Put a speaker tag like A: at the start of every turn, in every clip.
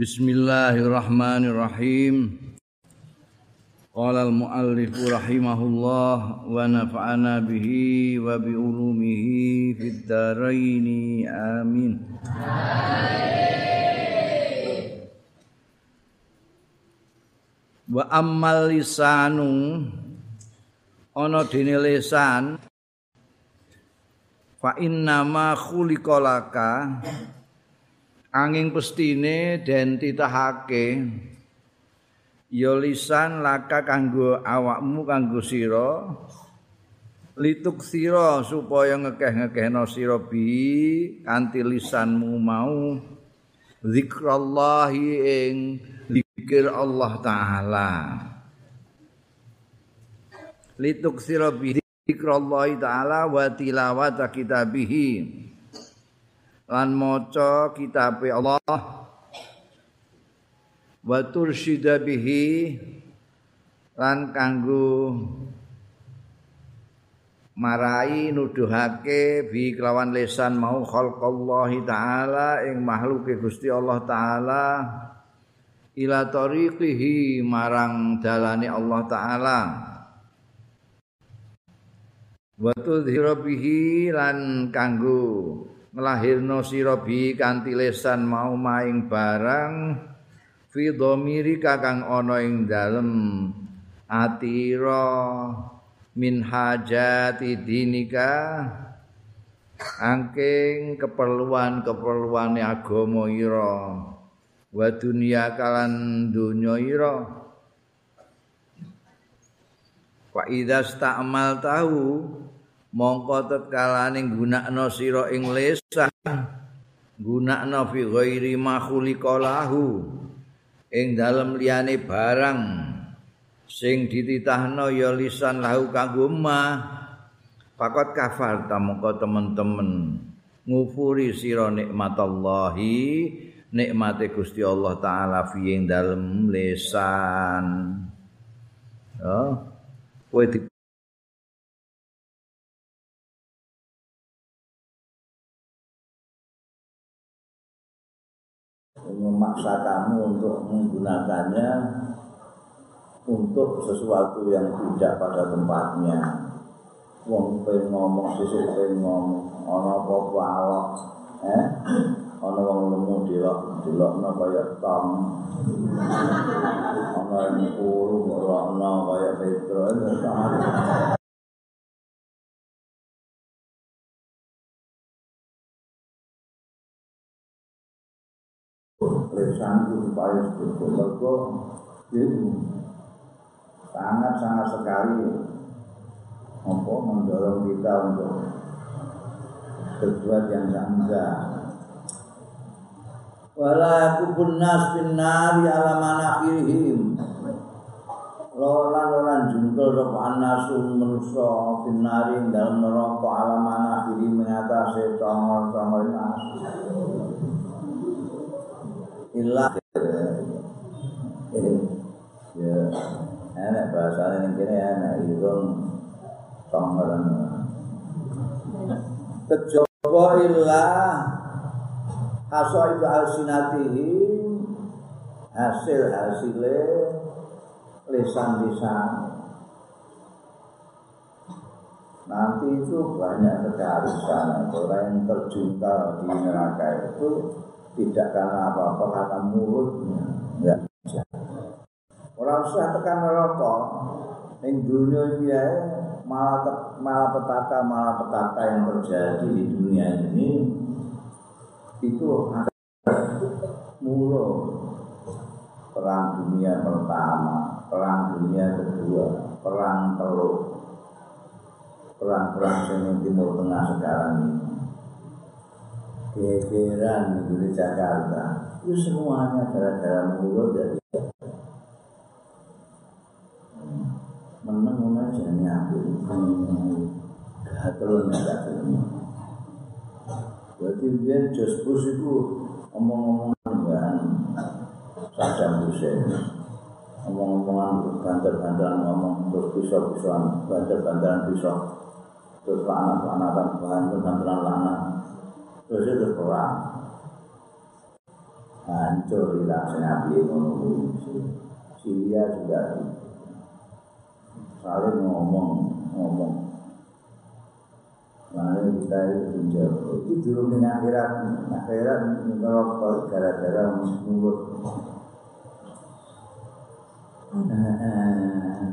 A: Bismillahirrahmanirrahim. Qala al-muallif rahimahullah wa nafa'ana bihi wa bi ulumihi fid dharain amin. Wa ammal lisanu ana dene lisan fa inna ma khuliqalaka angin pestine den titahake. Ya lisan laka kanggo awakmu kanggo sira. Lituk sira supaya ngekeh-ngekehno sira bi kanthi lisanmu mau. Zikrallahi ing zikir Allah taala. Lituk sira bi zikrallahi taala wa tilawat kitabihi lan maca kitab Allah. Wa tursyida bihi. Lan kanggo marai nuduhake bi kelawan lesan mau khalqallahi taala ing makhluke Gusti Allah taala. Ila tariqihi marang dalane Allah taala. Wa tudhira bihi lan kanggo nglahirno sira bi kanthi lesan mau maing barang fi dhamiri kakang ana ing dalem atira min hajati dinika angking keperluan-keperluane agama ira wa dunia kalan dunya ira. Wa idza sta'mal tahu mongko tetkalane gunakno sira ing lesan gunakno fi ghairi makhluqalahu ing dalem liyane barang sing dititahno ya lisan lahu kanggo mah pakot kafar ta mongko temen-temen ngufuri sira nikmatallahi nikmate Gusti Allah taala fi ing dalem lesan. Oh kowe
B: memaksa kamu untuk menggunakannya untuk sesuatu yang tidak pada tempatnya. Wong pengen ngomong sisik pengen ngomong. Ana apa-apa awak eh? Ana wong lemu delok delokno kaya tom. Ana yang kuru ngrokno kaya petro itu supaya betul-betul itu sangat-sangat sekali apa mendorong kita untuk berbuat yang enggak wala kubun nas bin nari ala manakirihim lolan lolan jungkel sapa anasu manusa bin nari dalam neraka ala manakirihim mengatasi tongol-tongol nas ilah ya enak bahasa ini kini enak irung tonggolan kejaba ilah haso itu alsinatihi hasil hasilnya lisan lisan nanti itu banyak sekali sana orang yang terjungkal di neraka itu tidak karena apa-apa karena mulutnya. Bisa. Orang susah tekan neraka yang dunia dia malah te, malah petaka malah petaka yang terjadi di dunia ini itu mulut perang dunia pertama perang dunia kedua perang teluk perang-perang yang timur tengah sekarang ini gegeran di Jakarta. Itu semuanya gara-gara mulut dari meneng aja nih aku? Gatel nih Berarti biar Bush itu omong-omongan kan? Saddam Hussein. Omong-omongan banter-banteran ngomong terus pisau-pisauan banter-banteran pisau. Terus lanat-lanatan banter-banteran lanat terus itu perang hancur hilang senabi ngono Syria juga. Saling ngomong ngomong. Lalu kita itu menjauh itu dulu dengan akhirat. Akhirat merokok gara-gara mulut.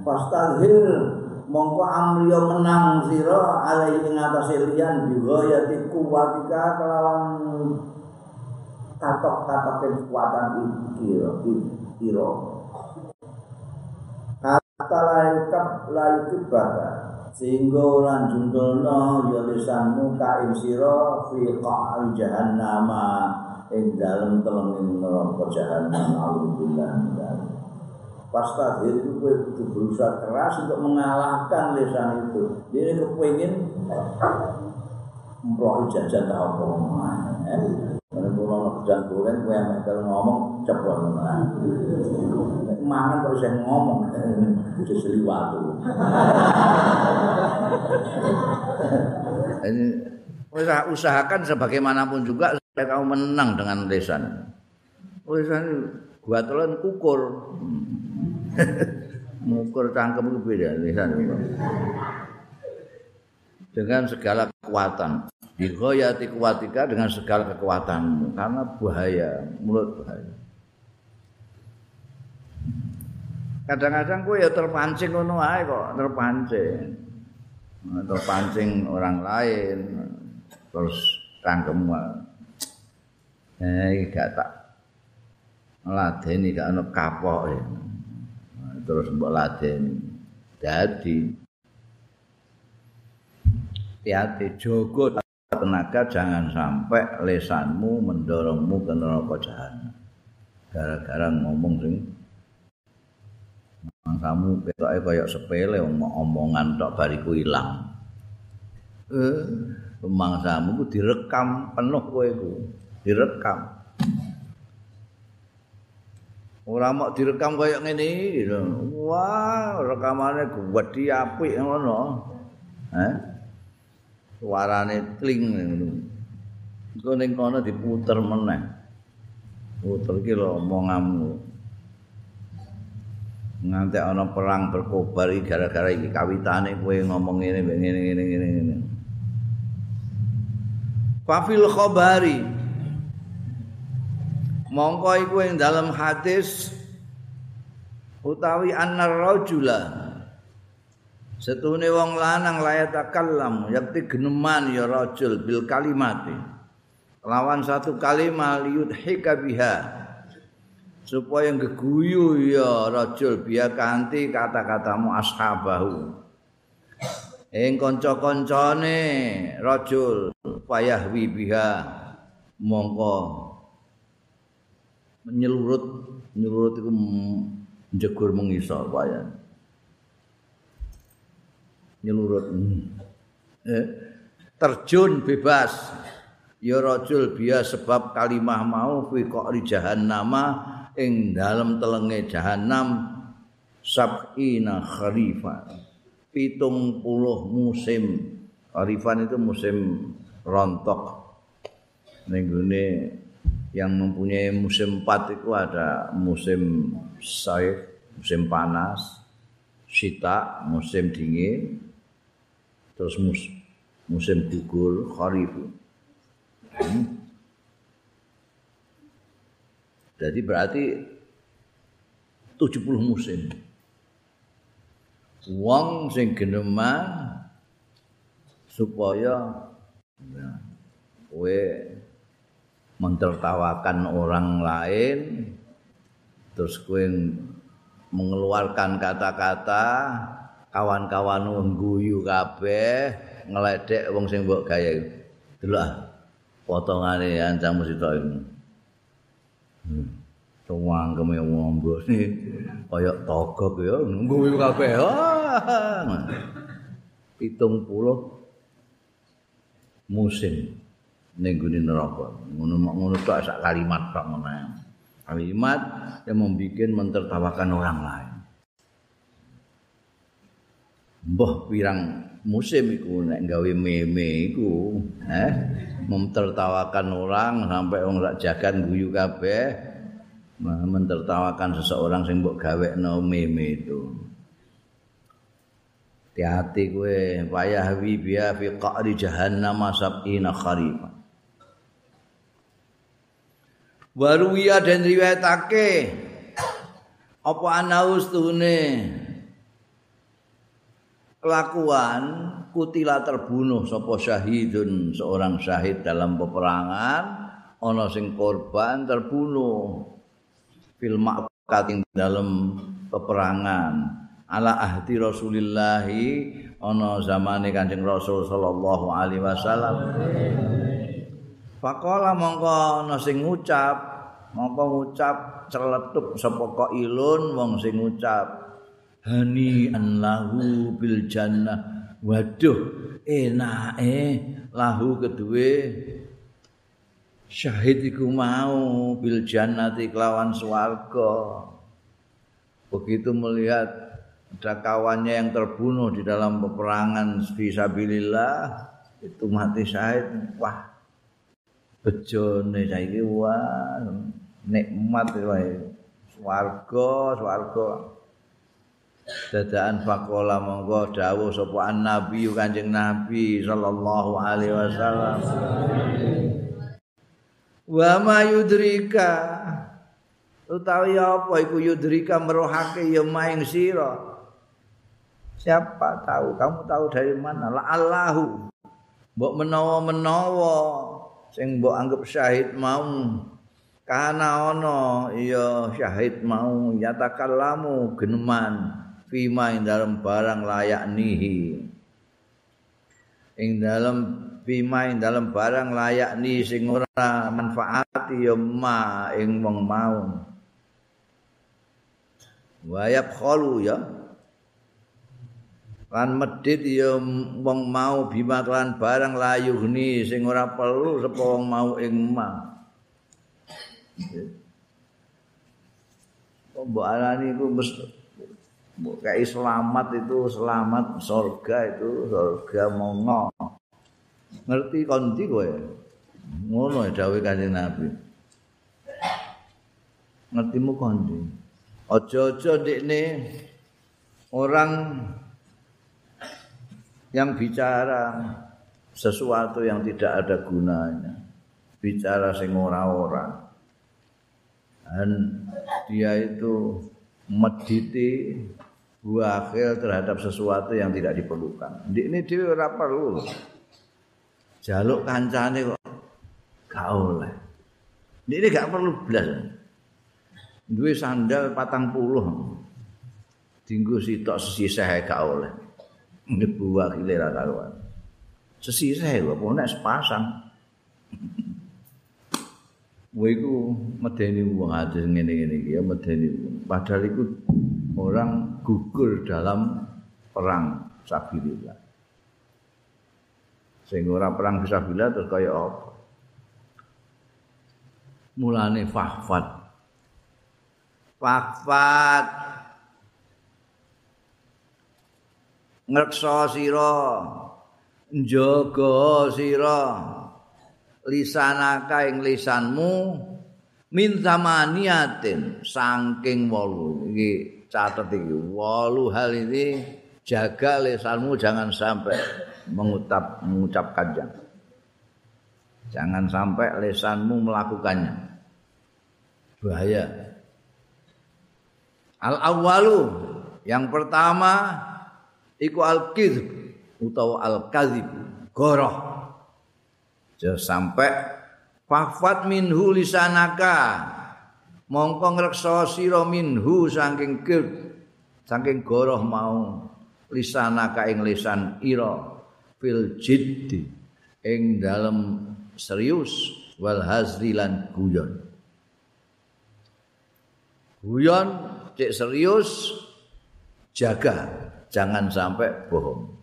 B: Fastazhir mongko amriyo menang sira alaihi ing atase liyan bighayati kuwatika kelawan katok-katok kekuatan kira kira kata lain kap lain kibaka sehingga orang jundulno ya lisanmu kain siro fi qa'ri jahannam ing dalem telenging neraka jahannam alhamdulillah Pasta itu gue berusaha keras untuk mengalahkan lisan itu. Dia kepingin memperoleh jajan tak apa Karena kalau kerjaan goreng, gue yang kalau ngomong cepat Mangan kalau saya ngomong, itu seliwatu.
A: Ini usahakan sebagaimanapun juga supaya kamu menang dengan lisan. Lisan gua telan kukur. Ngukur cangkem itu beda lisan. Dengan segala kekuatan. Digoyati kuatika dengan segala kekuatanmu karena bahaya, mulut bahaya. Kadang-kadang gue ya terpancing ngono ae kok, terpancing. Terpancing orang lain terus cangkem eh gak tak ladeni gak ono kapok ya. Terus mbok ladeni. Dadi hati-hati jogo tenaga jangan sampai lesanmu mendorongmu ke neraka jahanam. Gara-gara ngomong sing kamu ketoke kaya sepele omongan tok bariku ilang. Eh, pemangsamu ku direkam penuh kowe ku, direkam. Ora mau direkam kaya ngene iki Wah, rekamane gedhi apik ngono. Eh? suarane kling ngono. Iku ning kono diputer meneh. Puter iki lho omonganmu. Nganti ana perang berkobar iki gara-gara iki kawitane kowe ngomong ngene ngene ngene ngene ngene. Fafil khabari Mongko iku ing dalam hadis utawi annar rajula Setune wong lanang layat akallam yakti geneman ya rajul bil kalimati. Lawan satu kalimat yudhika biha. Supaya geguyu ya rajul biya kanthi kata-katamu ashabahu. Ing kanca-kancane rajul payahwi biha mongko menyelurut nyelurut iku njegur mengisor payah. nyelurut eh, terjun bebas. Ya rajul biya sebab kalimah mau fi qari jahannama ing dalem telenge jahanam sab'ina kharifa pitung puluh musim. Kharifan itu musim rontok. Nenggune yang mempunyai musim empat itu ada musim saif, musim panas, sita, musim dingin, terus mus, musim gugur kharif. Hmm. Jadi berarti 70 musim. Wong sing geneman supaya ya, kowe mentertawakan orang lain terus kowe mengeluarkan kata-kata kawan-kawan ngguyu kabeh ngledek wong sing mbok gawe. Delok ah potongane ancam to ini. Hmm. tuwang keme wong mbone kaya togok ya ngguyu kabeh. Pitung puluh musim gune neraka. Ngono ngono tok sak kalimat tok ngono. Kalimat yang membuat mentertawakan orang lain. Mbah pirang musim iku nek meme iku eh memtertawakan orang sampai wong rak jagan guyu kabeh mentertawakan seseorang sing mbok gawekno meme itu. Hati-hati kowe payah wi biya fi qa'ri jahannam sab'ina kharifa Waruwiya dan riwayatake. Apa anaus tuhune? Kelakuan kutila terbunuh sapa syahidun seorang syahid dalam peperangan ana sing korban terbunuh. Fil ma'qatin dalam peperangan. Ala ahdi Rasulillah ana zamane Kanjeng Rasul sallallahu alaihi wasallam. Faqala mongko ana sing ngucap, mongko ngucap celetuk sapa ilun wong sing ngucap hani anlahu bil jannah. Waduh, enake lahu kedue syahid iku mau bil jannati kelawan swarga. Begitu melihat ada kawannya yang terbunuh di dalam peperangan fisabilillah itu mati syahid wah bejone saiki wah nikmat wae. Swarga swarga. Dadaan faqala monggo dawuh sapa nabi kanjeng nabi sallallahu alaihi wasallam. Wa ma yudrika. Utawi apa iku yudrika merohake ya maing sira? Siapa tahu? Kamu tahu dari mana? La Allahu. Mbok menawa-menawa. Sing mbok anggap syahid mau kana ana ya syahid mau yatakallamu geneman fima ing dalam barang layak nihi. Ing dalam fima ing dalam barang layak ni sing ora manfaati ya ma ing wong mau. Wayab khalu ya. Lan medit ya wong mau bima lan barang layuhni sing ora perlu sapa wong mau ing ma Mbok alani iku mesti selamat itu selamat surga itu surga mongo ngerti konti kowe? Ngono ya dawuh kanjeng Nabi. Ngertimu konti aja-aja ndekne orang yang bicara sesuatu yang tidak ada gunanya bicara sing ora-ora dan dia itu mediti buahil terhadap sesuatu yang tidak diperlukan. Ini dia ora perlu jaluk kancane kok gak oleh. Ini gak perlu belas. Duwe sandal patang puluh. Tinggu sitok sisih gak oleh. Ngebuah kilera karuan. Sesisih lho, apa nek sepasang. Kowe iku medeni wong ade ngene-ngene iki ya medeni. Padahal iku orang gugur dalam perang sabilillah. Sing ora perang sabilillah terus kaya apa? Mulane fahfat. Fahfat ngreksa sira njaga sira lisanaka ing lisanmu min zamaniatin saking wolu. Iki catet iki wolu hal ini jaga lisanmu jangan sampai mengucap mengucapkan jangan sampai lisanmu melakukannya. Bahaya. Al awalu yang pertama iku al-kizb utawa al-kazib goroh. jangan sampai fafat minhu lisanaka mongko ngreksa sira minhu saking kir saking goroh mau lisanaka ing lisan ira fil jiddi ing dalem serius wal hazri lan guyon guyon cek serius jaga jangan sampai bohong.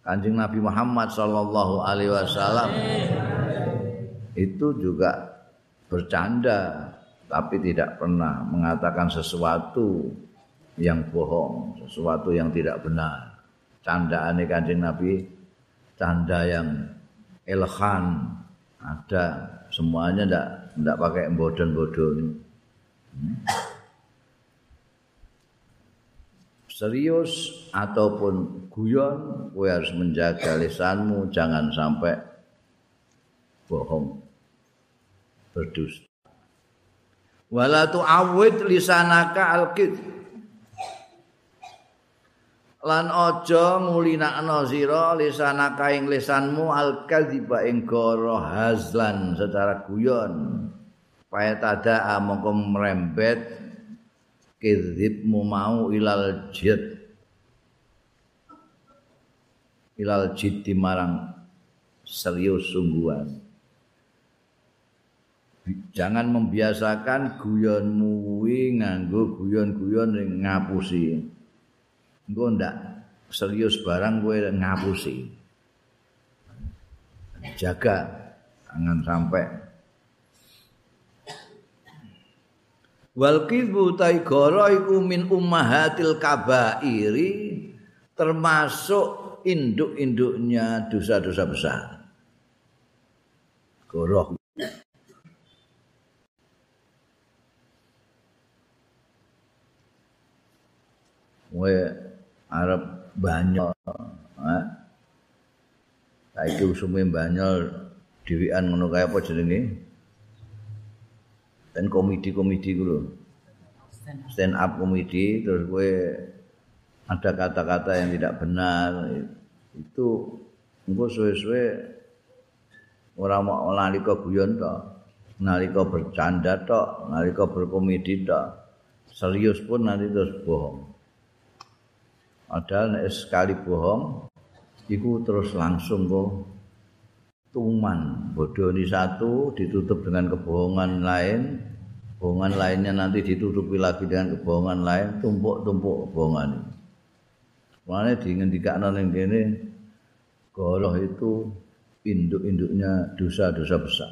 A: Kanjeng Nabi Muhammad sallallahu alaihi wasallam itu juga bercanda tapi tidak pernah mengatakan sesuatu yang bohong, sesuatu yang tidak benar. Candaane Kanjeng Nabi canda yang elhan ada semuanya ndak ndak pakai bodon-bodon hmm. Serius ataupun guyon kowe harus menjaga lisanmu jangan sampai bohong berdusta. Wala tu'awwid lisanaka alqid lan aja ngulinakno sira lisanaka ing lisanmu alkadziba ing goro hazlan secara guyon. Paya tada mongko merembet kidzibmu mau ilal jid ilal jid marang serius sungguhan. Jangan membiasakan guyonmu kuwi nganggo guyon-guyon ing ngapusi. Engko ndak serius barang kowe ngapusi. Jaga jangan sampai wal kidbu taigara iku min ummahatil kabairi termasuk induk-induknya dosa-dosa besar. Goroh Weh arep banyol ha? Saiki usume banyol dhewean ngono kaya apa jenenge dan komedi-komedi lho. Stand up komedi terus kowe ada kata-kata yang tidak benar. Itu engko suwe-suwe ora mau nalika guyon tok nalika bercanda tok nalika berkomedi tok. Serius pun nanti terus bohong. Padahal sekali bohong iku terus langsung kok tuman bodoni satu ditutup dengan kebohongan lain. Kebohongan lainnya nanti ditutupi lagi dengan kebohongan lain. Tumpuk-tumpuk kebohongan ini. Makanya dingendikakno ning kene goroh itu induk-induknya dosa-dosa besar.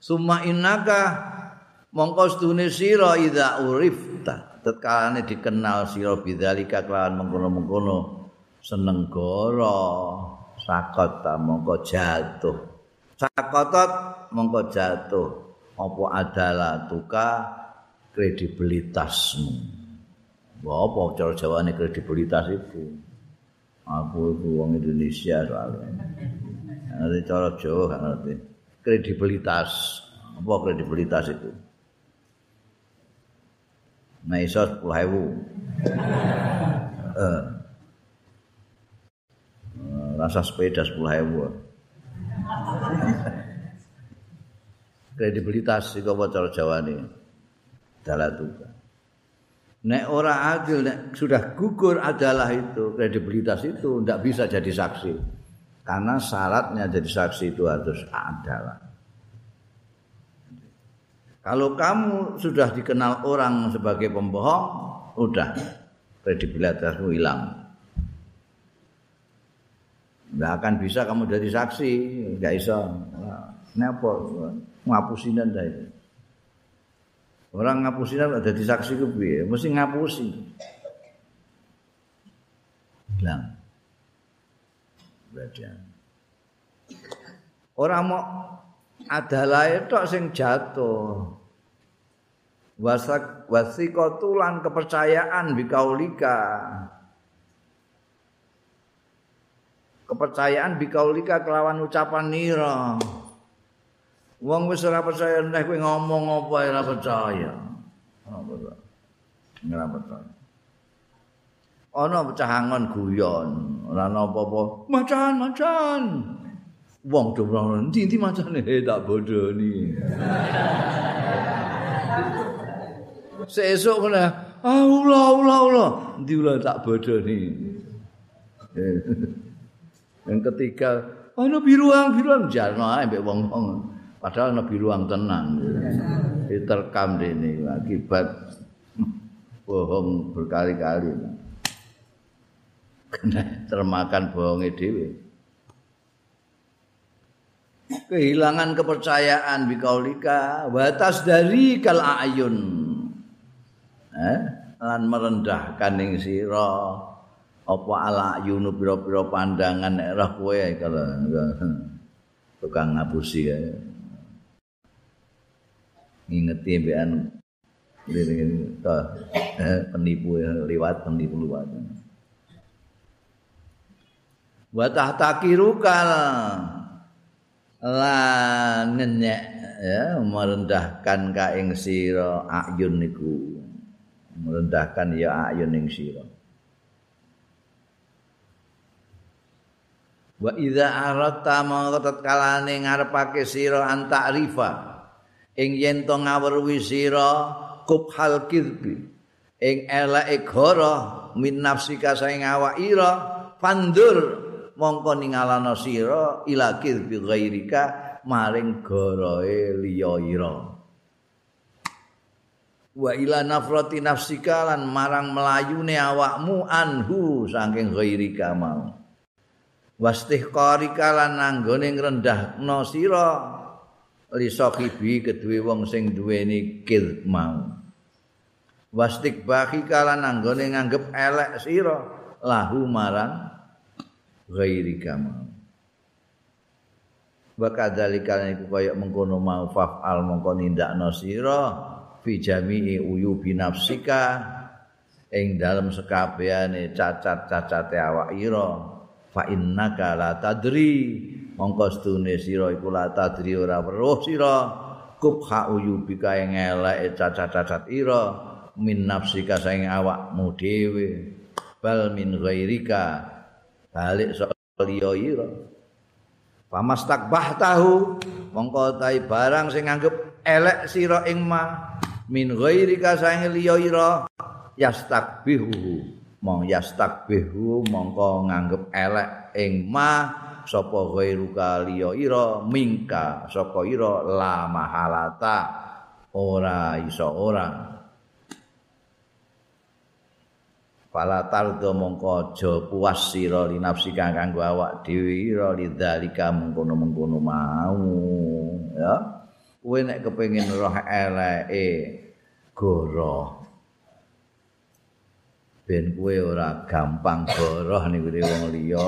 A: Summa innaka mongko sedune sira idza urifta. Tetkalane dikenal sira bidzalika kelawan mengkono-mengkono seneng goro sakot mongko jatuh. Sakotot mongko jatuh. Apa adalah tuka kredibilitasmu. Apa cara jawane kredibilitas itu aku itu wong Indonesia soalnya. Nanti cara Jawa gak ngerti. Kredibilitas. Apa kredibilitas itu Nah iso 10.000. Eh. Rasa sepeda 10.000. Kredibilitas iku apa cara Jawane? Dalatuka. Nek ora adil, nek sudah gugur adalah itu kredibilitas itu tidak bisa jadi saksi. Karena syaratnya jadi saksi itu harus adalah. Kalau kamu sudah dikenal orang sebagai pembohong, udah kredibilitasmu hilang. Nggak akan bisa kamu jadi saksi, nggak bisa. Apa? Ngapusinan dah. Orang ngapusinan ada di saksi ke mesti ngapusi. Hilang. Berarti. Orang mau adalah itu sing jatuh. wasak wasikotulan kepercayaan bikaulika kepercayaan bikaulika kelawan ucapan nira. Wong wis ora percaya nek kowe ngomong apa ora percaya. Ora percaya. Ana pecahangon guyon ora apa-apa. Macan macan. Wong do ora ndi macane? Tak bodoni. Sesuk kena ah ula ula ula. Ndi ula tak bodoni yang ketiga ana biruang biruang. Jarno ae mbek wong-wong. Padahal ana biruang tenan. Diterkam dene akibat bohong berkali-kali. Kena termakan bohongnya dewi kehilangan kepercayaan bikaulika batas dari kal ayun eh, lan merendahkan ing sira apa ala yunu pira-pira pandangan nek roh kowe tukang ngapusi ya. Ngingeti mbekan penipu lewat penipu lewat. Wa tahtakirukal lan ngenyek ya merendahkan ka ing sira ayun niku merendahkan ya ayun ing sira wa idza aratta mangkat kalane ngarepake sira antarifa ing yen to ngawruhi sira kubhal kidbi. Ing eleke goro min nafsika saing awak ira pandur mongko ningalana sira ila kidbi ghairika maring goroe liya ira. Wa ila nafrati nafsika lan marang melayune awakmu anhu saking ghairika mau wastihqarika lan nanggone ngrendahno sira. Li sahibi kedue wong sing duweni kil mau. Wastikbahika lan nanggone nganggep elek sira. Lahu marang ghairika mau. Wa kadzalika iku kaya mengkono mau fa'al mongko nindakno sira. Fi jami'i uyubi nafsika. Ing dalem sekabehane cacat-cacate awak ira fa innaka la tadri. Mongko stune sira iku la tadri ora weruh sira. Kubha uyubika ing eleke cacat-cacat ira. Min nafsika saing awakmu dhewe. Bal min ghairika. Balik sok liya ira. Pamastakbah tahu mongko tai barang sing nganggep elek sira ing ma. Min ghairi ka saing liya ira. Yastakbihu mong yastakbihu mongko nganggep elek ing ma sapa ghairu ka liya ira mingka sapa ira la mahalata ora iso ora Fala tardo mongko aja puas sira li nafsi kanggo awak dhewe ira lidzalika mengkono-mengkono mau ya. Kowe nek kepengin roh eleke goroh. Ben kowe ora gampang goroh niku wong liya.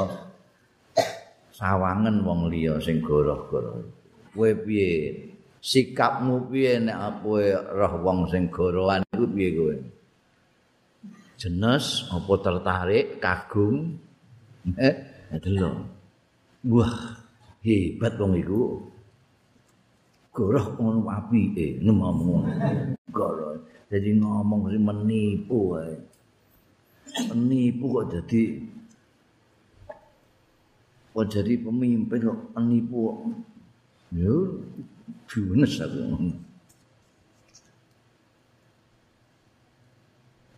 A: Sawangen wong liya sing goroh-goroh. Kowe piye? Sikapmu piye nek kowe roh wong sing gorohan iku piye kowe? jenes apa tertarik kagum eh delok wah hebat wong iku goroh ngono apike ngomong goroh jadi ngomong sing menipu wae menipu kok jadi kok jadi pemimpin kok menipu yo jenes aku.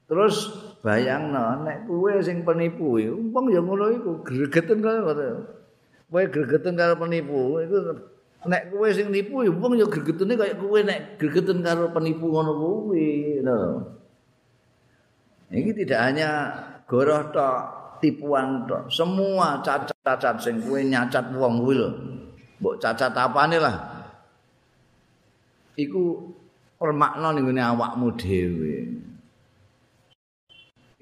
A: Terus bayangno nek kowe sing penipu wong ya ngono iku gregeten karo kowe. Gregeten karo penipu iku nek kowe sing nipu ya wong ya gregetene kaya kowe nek gregeten karo penipu ngono kuwi lho iki tidak hanya goroh tok tipuan tok. Semua cacat-cacat sing kowe nyacat wong kuwi lho mbok cacat apane lah? Iku permakna ning awakmu dhewe.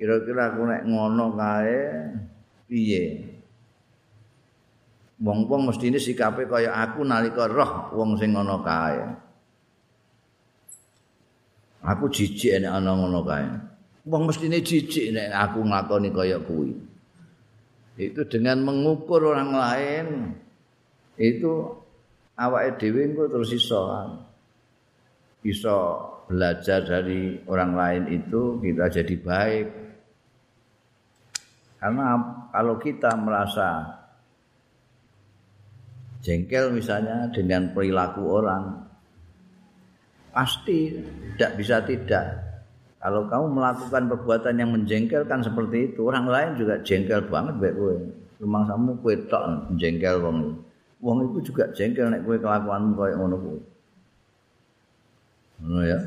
A: Kira-kira aku nek ngono kae piye? Wong-wong mesti ini sikape kaya aku nalika roh wong sing ngono kae. Aku jijik nek ana ngono kae wong mesti ini jijik nek aku nglakoni kaya kuwi. Itu dengan mengukur orang lain itu awake dhewe engko terus iso iso belajar dari orang lain itu kita jadi baik. Karena kalau kita merasa jengkel misalnya dengan perilaku orang, pasti tidak bisa tidak. Kalau kamu melakukan perbuatan yang menjengkelkan seperti itu, orang lain juga jengkel banget baik gue. Rumah kamu kue tok jengkel wong. Wong itu juga jengkel nek kue kelakuanmu kayak ngono kuwi. Ngono ya.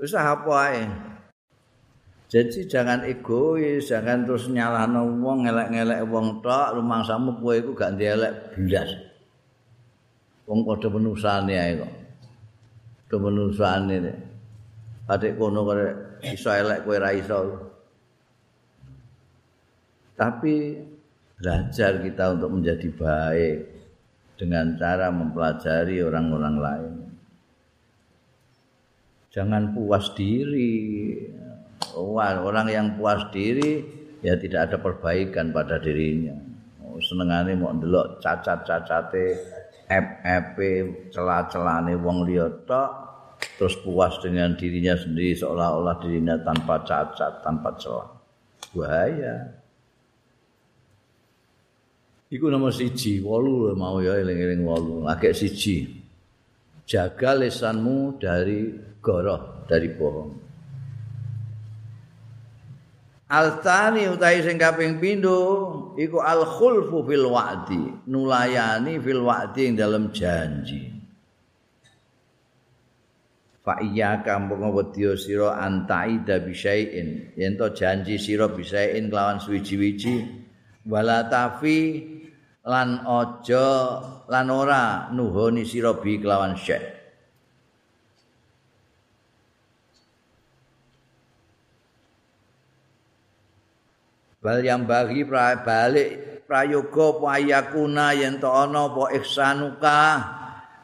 A: Wis apa ae. Jadi jangan egois, jangan terus nyalahno wong ngelek-ngelek wong tok, rumangsamu kowe iku gak ndelek blas. Wong padha menusane ae kok. Padha menusane. Adik kono kare iso elek kowe ra iso. Tapi belajar kita untuk menjadi baik dengan cara mempelajari orang-orang lain. Jangan puas diri. Orang yang puas diri ya tidak ada perbaikan pada dirinya. Senengane mau ndelok cacat-cacate FFP celah-celane wong liya tok terus puas dengan dirinya sendiri seolah-olah dirinya tanpa cacat, tanpa celah. Bahaya. Iku nomor siji, walu mau ya eling-eling walu. Agak siji. Jaga lesanmu dari goroh, dari bohong. Altani utai sing kaping pindho iku al khulfu fil wa'di, nulayani fil wa'di ing dalam janji. Fa iya kampung wedya sira antaida bisain, yen to janji sira bisain kelawan suwi-wiji wala tafi lan aja lan ora nuhoni sira bi kelawan syekh bal yang bagi pra, balik prayoga payakuna yen to ana apa ihsanuka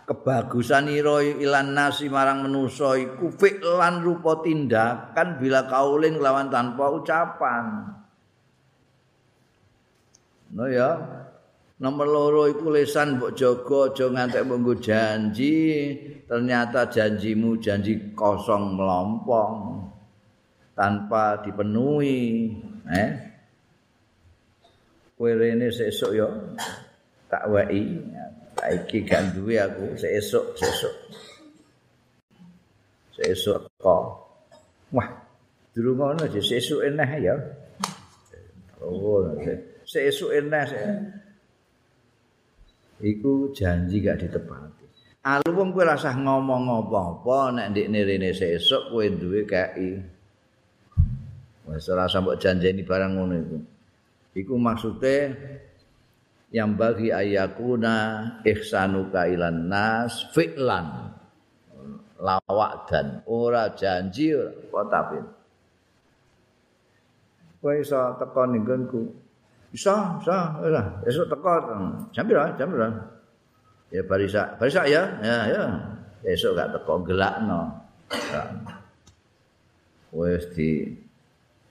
A: kebagusan ira ilan nasi marang manusa iku fi'lan rupa tindakan bila kaulin lawan tanpa ucapan. No ya. Nomor loro iku lesan mbok jaga aja ngantek mbok janji, ternyata janjimu janji kosong melompong tanpa dipenuhi, eh? Kowe rene sesuk yo tak wei, iki gak duwe aku sesuk sesuk. Sesuk kok. Wah, durung ngono sesuk eneh ya. Oh, sesuk eneh. iku janji gak ditepati. Alu wong kowe rasah ngomong apa-apa nek ndek rene sesuk kowe duwe kei. Wes ora mbok janjeni barang ngono iku. Iku maksude yang bagi ayakuna ihsanuka ilan nas fi'lan lawak dan ora janji ora tapi kowe iso teko ning Bisa, bisa, bisa. Esok teko jam pira? Jam pira? Ya barisa, barisa ya. Ya, ya. Esok gak teko gelakno. Wes di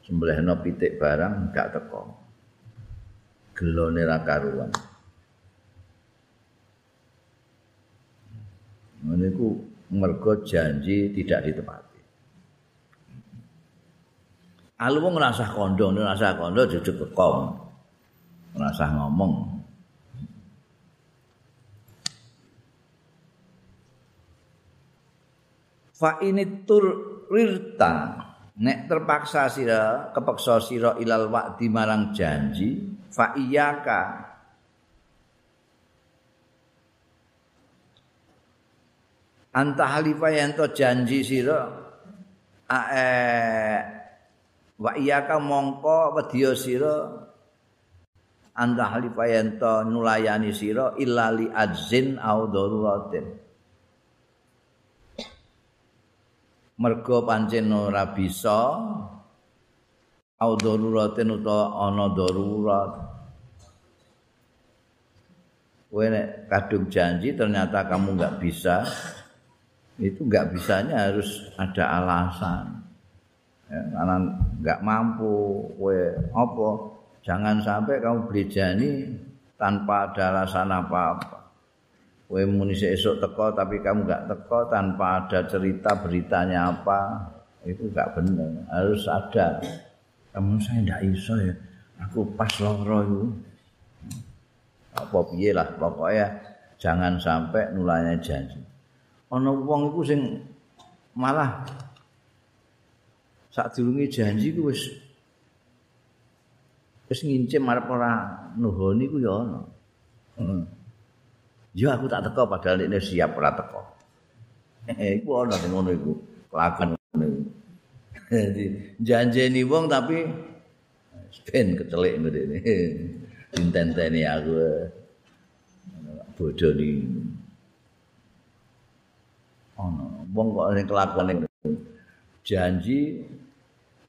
A: sembelihno pitik barang gak teko. Gelone ra karuan. Niku mergo janji tidak ditepati. Alu wong ngrasah kondo, ngrasah kondo jujuk kekong. rasa ngomong fa ini tur rirta nek terpaksa sira kepeksa sira ilal waqti marang janji fa iyaka anta halifa yang to janji sira? Ae wa iyaka mongko wedya sira? Anta halifayanto nulayani sira illa li adzin au daruratin. Mergo pancen ora bisa au daruratin utawa ana darurat kowe nek kadung janji ternyata kamu nggak bisa itu nggak bisanya harus ada alasan ya, karena nggak mampu kowe apa Jangan sampai kamu beli jani tanpa ada alasan apa-apa. Kowe muni esok teko tapi kamu enggak teko tanpa ada cerita beritanya apa. Itu enggak benar. Harus ada. Kamu saya enggak iso ya. Aku pas loro itu. Apa piye lah pokoknya jangan sampai nulanya janji. Ana wong iku sing malah sak durunge janji ku wis wis ngincim arep ora nuhoni ku ya ana. Ya aku tak teko padahal nek siap ora teko. Eh iku ana sing ngono iku. Kelakuan ngono janjeni wong tapi ben kecelik ngene. Dintenteni aku. Bodoh ni. Ana wong kok sing kelakuan janji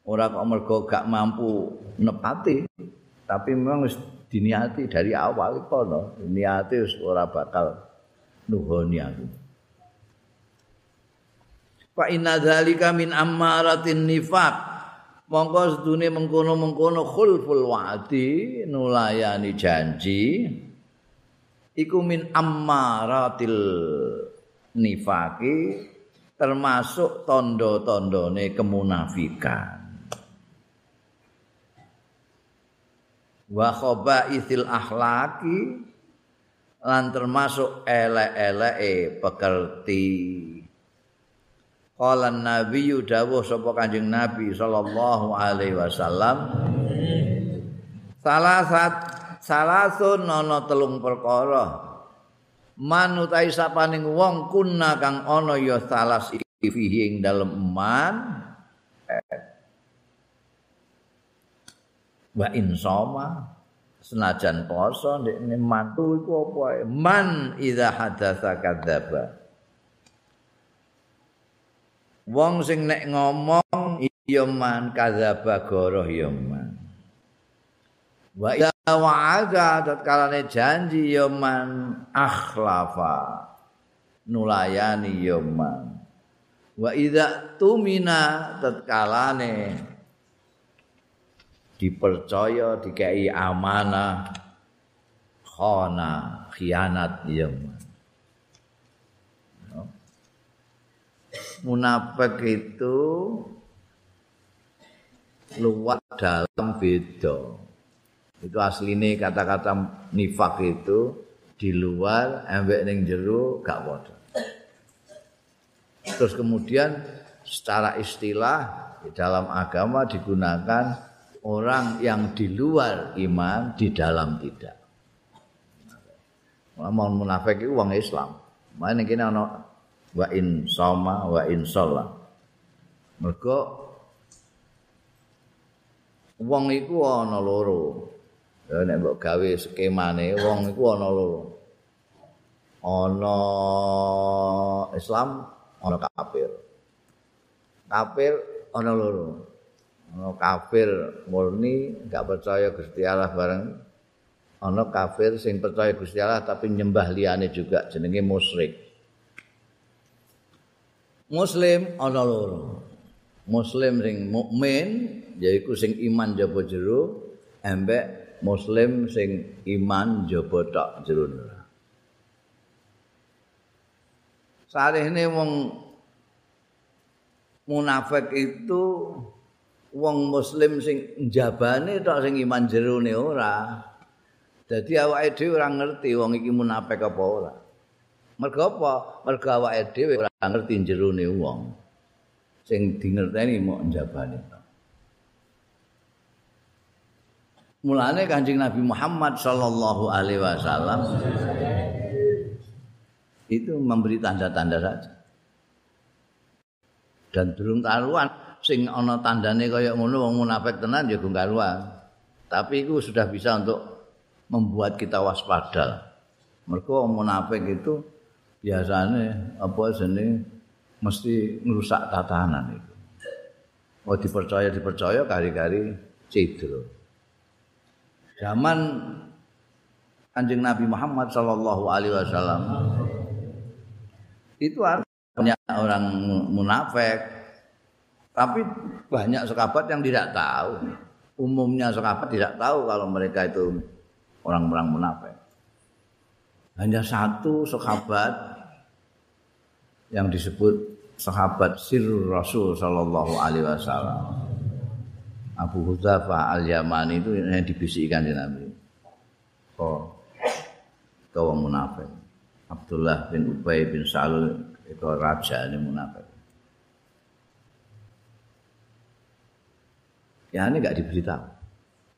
A: ora kok mergo gak mampu nepati Tapi memang wis diniati dari awal kono, niati wis ora bakal nuhoni aku. Fa inna dzalika min ammaratin nifaq. Monggo sedune mengkono-mengkono khulful wa'di nulayani janji iku min ammaratil nifaqi termasuk tondo-tondone kemunafikan. Wa khaba'ithil akhlaqi lan termasuk elek-eleke pekerti. Qala Nabi dawuh sapa Kanjeng Nabi sallallahu alaihi wasallam. Salasat salasun ana telung perkara. Manutai sapaning wong kuna kang ana ya salas fihi ing dalem iman wa insoma senajan poso ndekne mantu iku apa man idza hadatsa kadzaba wong sing nek ngomong ya man kadzaba goroh ya man. Wa wa'ada tatkalane janji ya man akhlafa nulayani ya man. Wa idza tumina tatkalane dipercaya dikai amanah khana khianat ya man munafik itu luwak dalam beda. Itu asline kata-kata nifak itu di luar embek ning jero gak padha. Terus kemudian secara istilah di dalam agama digunakan orang yang di luar iman di dalam tidak. Mau munafik itu uang Islam. Mana kini ana wa in sama wa in sholat mereka wong iku ana loro Ya nek mbok gawe skemane wong iku ana loro. Ana Islam, ana kafir. Kafir ana loro. Ana kafir murni enggak percaya Gusti Allah bareng. Ana kafir sing percaya Gusti Allah tapi nyembah liyane juga jenenge musyrik. Muslim ana loro. Muslim sing mukmin yaiku sing iman jaba jero embek muslim sing iman jaba tok jero. Salehne wong munafik itu wong muslim sing njabane tok sing iman jero ne ora. Dadi awake dhewe ora ngerti wong iki munafik apa ora. Mergo apa? Mergo awake dhewe ora ngerti jero ne wong. Sing dingerteni mok njabane tok. Mulane Kanjeng Nabi Muhammad sallallahu alaihi wasallam itu memberi tanda-tanda saja. Dan durung taruhan sing ana tandane kaya ngono wong munafik tenan ya gungkaruan. Tapi itu sudah bisa untuk membuat kita waspada. Mergo munafik itu biasanya apa jenenge mesti ngerusak tatanan itu. Oh dipercaya dipercaya kari-kari cedro. zaman Kanjeng Nabi Muhammad sallallahu alaihi wasallam itu banyak orang munafik tapi banyak sahabat yang tidak tahu umumnya sahabat tidak tahu kalau mereka itu orang-orang munafik hanya satu sahabat yang disebut sahabat sirrul rasul sallallahu alaihi wasallam Abu Hudzafah Al-Yamani itu yang dibisikkan di Nabi. Oh, kau munafik. Abdullah bin Ubay bin Salul itu raja ini munafik. Ya ini nggak diberitahu.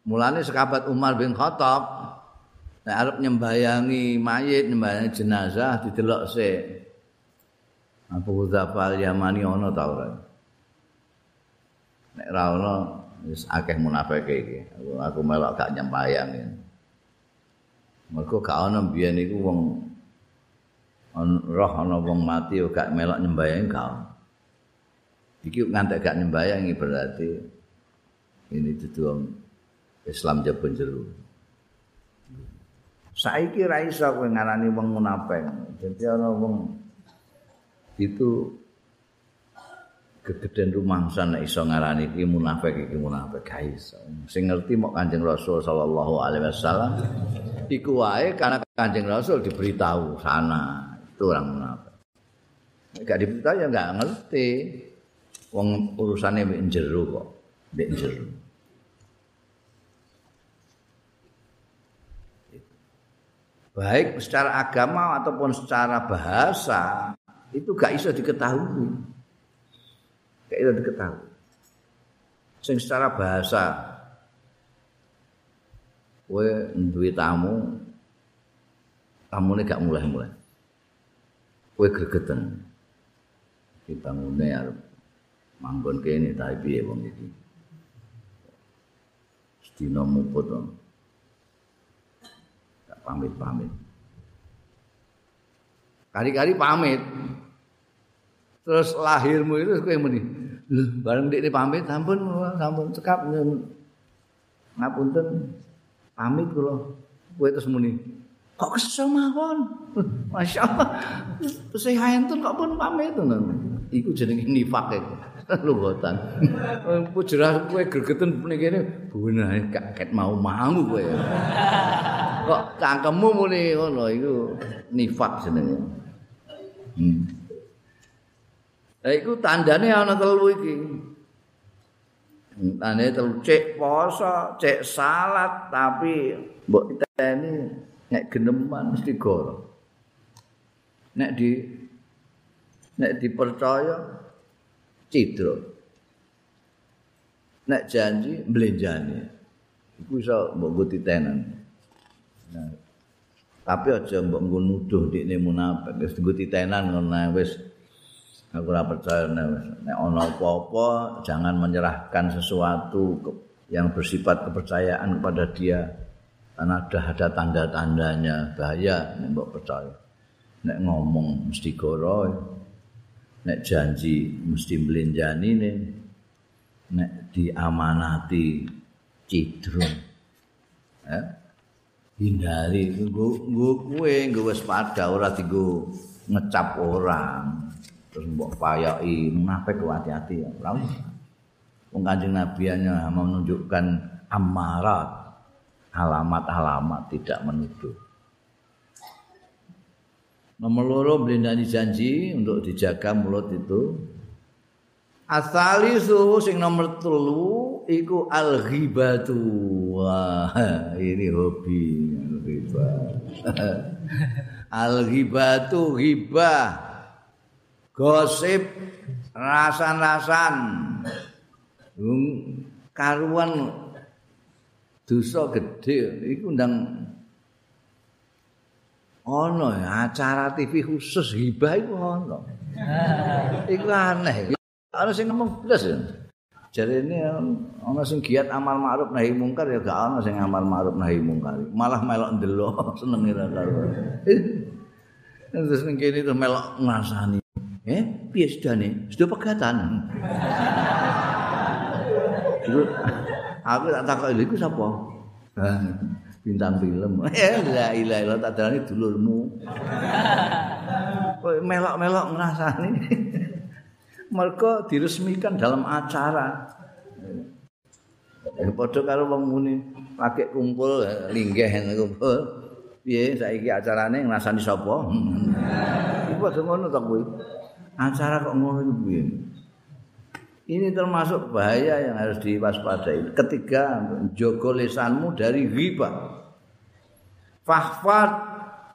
A: Mulanya sekabat Umar bin Khattab, nah Arab nyembayangi mayit, nyembayangi jenazah, didelok se. Abu Hudzafah Al-Yamani ono tau Nek ra ono wis akeh munafik iki. Aku, aku melok gak nyembayang. Mergo gak ana biyen iku wong roh ana wong mati gak melok nyembayang gak. Iki ngantek gak nyembayang berarti ini dudu Islam jebon jero. Saiki ra iso kowe ngarani wong munafik. Dadi ana wong itu gegeden rumangsa nek iso ngarani iki munafik iki munafik ga iso. Sing ngerti mok Kanjeng Rasul sallallahu alaihi wasallam iku wae karena Kanjeng Rasul diberitahu sana itu orang munafik. Gak diberitahu ya gak ngerti. Wong urusane mbek jero kok, mbek jero. Baik secara agama ataupun secara bahasa itu gak bisa diketahui. Kayak itu diketahui. Sing secara bahasa kowe duwe tamu tamune gak mulai-mulai. Kowe gregeten. Kita arep manggon kene ta piye wong iki. Sedina muput. Tak pamit-pamit. Kari-kari pamit. Terus lahirmu itu kowe muni. Bareng dik pamit sampun sampun cekap ngapunten pamit kula. Kowe terus muni. Kok kesel mawon? Masya Allah. Terus saya kok pun pamit tenan. Iku jenenge nifak iku. Lugotan. Pujerah kowe gregeten ning kene benahe kaget mau-mau kowe. Kok cangkemmu muni ngono iku nifak jenenge. Hmm. Lah iku tandane ana telu iki. Tandane telu cek poso, cek salat tapi mbok teni nek geneman mesti goro. Nek di nek dipercaya cidro. Nek janji mblenjani. Iku iso mbok guti tenan. Nah, tapi aja mbok nggo nuduh dikne munafik wis guti tenan ngono wis aku ora percaya nek ana apa-apa jangan menyerahkan sesuatu yang bersifat kepercayaan kepada dia. Karena ada ada tanda-tandanya bahaya nek mbok percaya. Nek ngomong mesti goro nek janji mesti mlenjani nek diamanati cidrung. Ya hindari nggo nggo kowe nggo waspada ora dienggo ngecap orang terus mbok payai munafik hati-hati ya ora Wong Kanjeng Nabi hanya menunjukkan amarat alamat-alamat tidak menuduh. Nomor loro blendani janji untuk dijaga mulut itu. Asali sing nomor telu iku al ghibatu. Wah, ini hobi ghibah. al ghibatu ghibah gosip rasan-rasan. Karuan dosa gede iku ndang ono acara TV khusus hibah iku ono. Iku aneh. Ana sing ngomong blas ya. Jarene ana sing giat amal ma'ruf nahi mungkar ya gak ana sing amal ma'ruf nahi mungkar. Malah melok ndelok seneng ira karo. Terus ning kene terus melok ngrasani Eh, piye sedane? Sudah pegatan. aku tak takok iku sapa? bintang film. Eh, la ilaha illallah tak dalane dulurmu. Kok melok-melok ngrasani. Mereka diresmikan dalam acara. Eh, padha karo wong muni pakai kumpul linggih kumpul. Piye saiki acarane ngrasani sapa? Iku padha ngono to kuwi. Acara kok ngono piye ini termasuk bahaya yang harus diwaspadai. Ketiga jogo lisanmu dari riba fahfad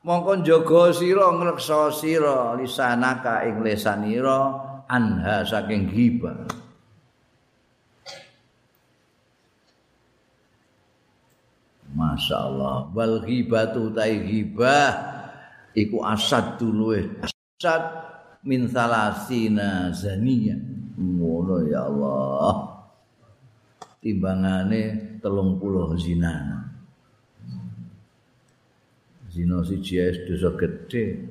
A: mongkon jogo sira ngreksa sira lisanaka ing lisanira anha saking riba Masya Allah Wal ghibatu tai ghibah Iku asad dulu Asad min salasina zaniya. Ngono ya Allah. Timbangane telung puluh zina. Zina si jais dosa gede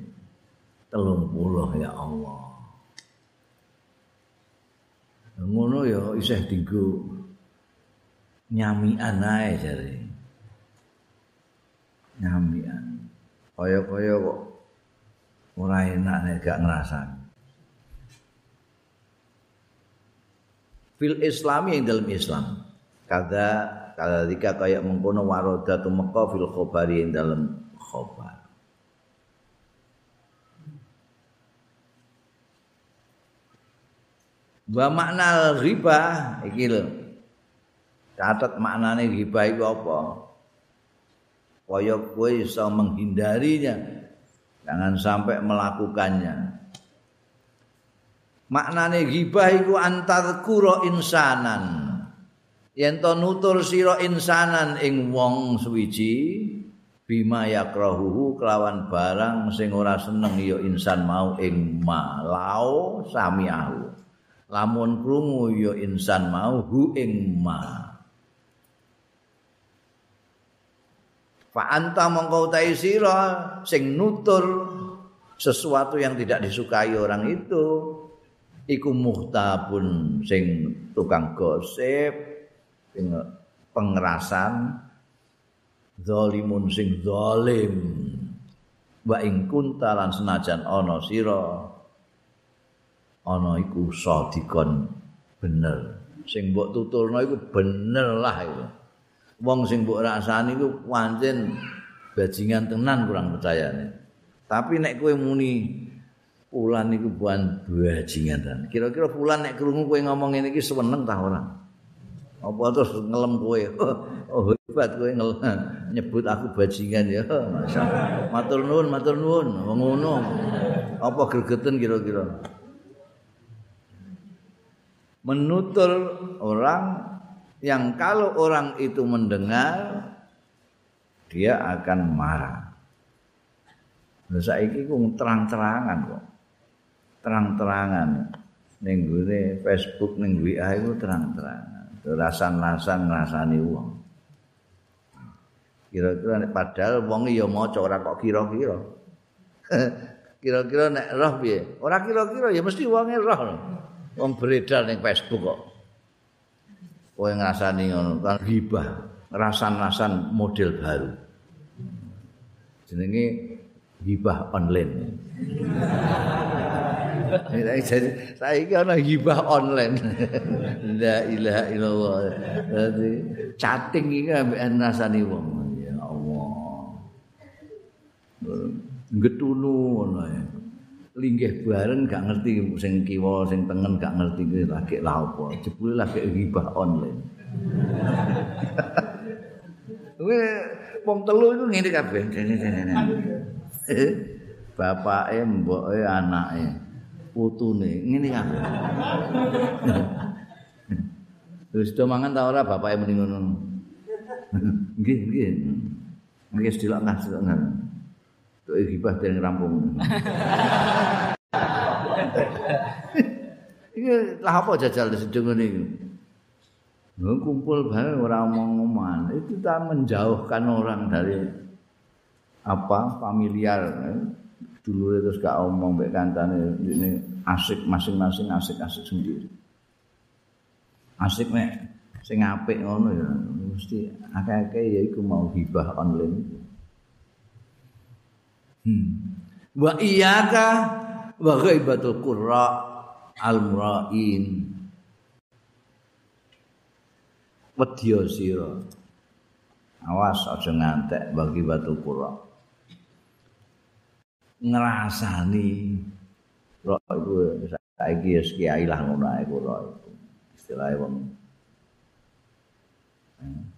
A: telung puluh ya Allah. Ngono ya isih tinggu nyamian ae jare. Nyamian. Kaya-kaya kok ora enak nek gak ngrasani. Fil Islami yang dalam Islam. Kada kada dika kaya mengkono waroda tu fil khobari yang dalam khobar. Wa makna riba iki lho. Catat maknane riba iku apa? Kaya kowe iso menghindarinya. Jangan sampai melakukannya. Maknane ghibah iku antar kuro insanan. Yen to nutur sira insanan ing wong suwiji bima yakrahuhu kelawan barang sing ora seneng ya insan mau ing malau samiahu. lamun krungu ya insan mau hu ing ma fa anta mongko sira sing nutur sesuatu yang tidak disukai orang itu. Iku muhtabun sing tukang gosip sing pengerasan zalimun sing zalim. Wa ing kuntalan senajan ana sira ana iku sadikon bener. Sing mbok tuturno iku bener lah iku wong sing mbok rasani iku pancen bajingan tenan kurang percayane. Tapi nek kowe muni Fulan iku buan bajingan dan kira-kira Fulan nek krungu kowe ngomong ngene iki seneng ta ora? Apa terus ngelem kowe? Oh hebat kowe nyebut aku bajingan ya. Masyaallah matur nuwun matur nuwun. Ngono. Apa gregeten kira-kira? Menutur orang yang kalau orang itu mendengar dia akan marah. Lah saiki terang-terangan kok. Terang-terangan ning gone Facebook ning WA iku terang-terangan. Rasan-rasan ngrasani wong. Kira-kira padahal wong ya maca ora kok kira-kira. kira-kira nek roh piye? Ora kira-kira ya mesti wonge roh. wong beredar ning Facebook kok. Kowe ngrasani ngono kan hibah, rasan-rasan model baru. Jenenge hibah online. saya iki ana hibah online. La ilaha illallah. Dadi chatting iki ambek ngrasani wong. Ya Allah. Getunu ya. Linggih bareng gak ngerti sing kiwa sing tengen gak ngerti kuwi lagi lha apa jebule lagi ribah online kuwi wong telu iku ngene kabeh bapake mboke anake putune ngene kabeh Wis do mangan ta ora bapake muni ngono. Nggih, nggih. Nggih sedilok nggih sedilok nggih. Tuk gibah den rampung. Iki lah apa jajal sedeng ngene iki. kumpul ora omong-omongan. Itu ta menjauhkan orang dari apa familiar. Dulu terus gak omong mbek kancane ini asik masing-masing asik-asik sendiri. Asik nek sing apik ngono ya mesti akeh-akeh ya iku mau hibah online. Hmm. Wa iyyaka wa ghaibatul qurra al murain. Wedya sira. Awas aja ngantek bagi batu qurra. Ngrasani ro iku saiki wis kiai lah ngono ae qurra iku. Istilahe wong. Hmm.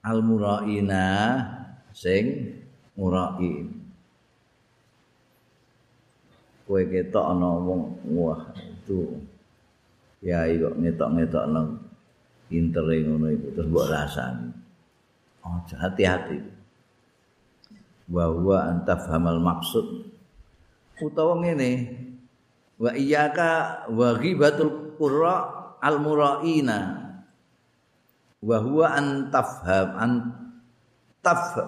A: Al muraina sing murain kowe ketok ana wong wah itu ya kok ngetok-ngetok nang intere ngono iku terus mbok rasani. Oh hati-hati. Bahwa antafhamal maksud utawa ngene wa iyyaka wa ghibatul qurra al muraina wa huwa an tafham an taf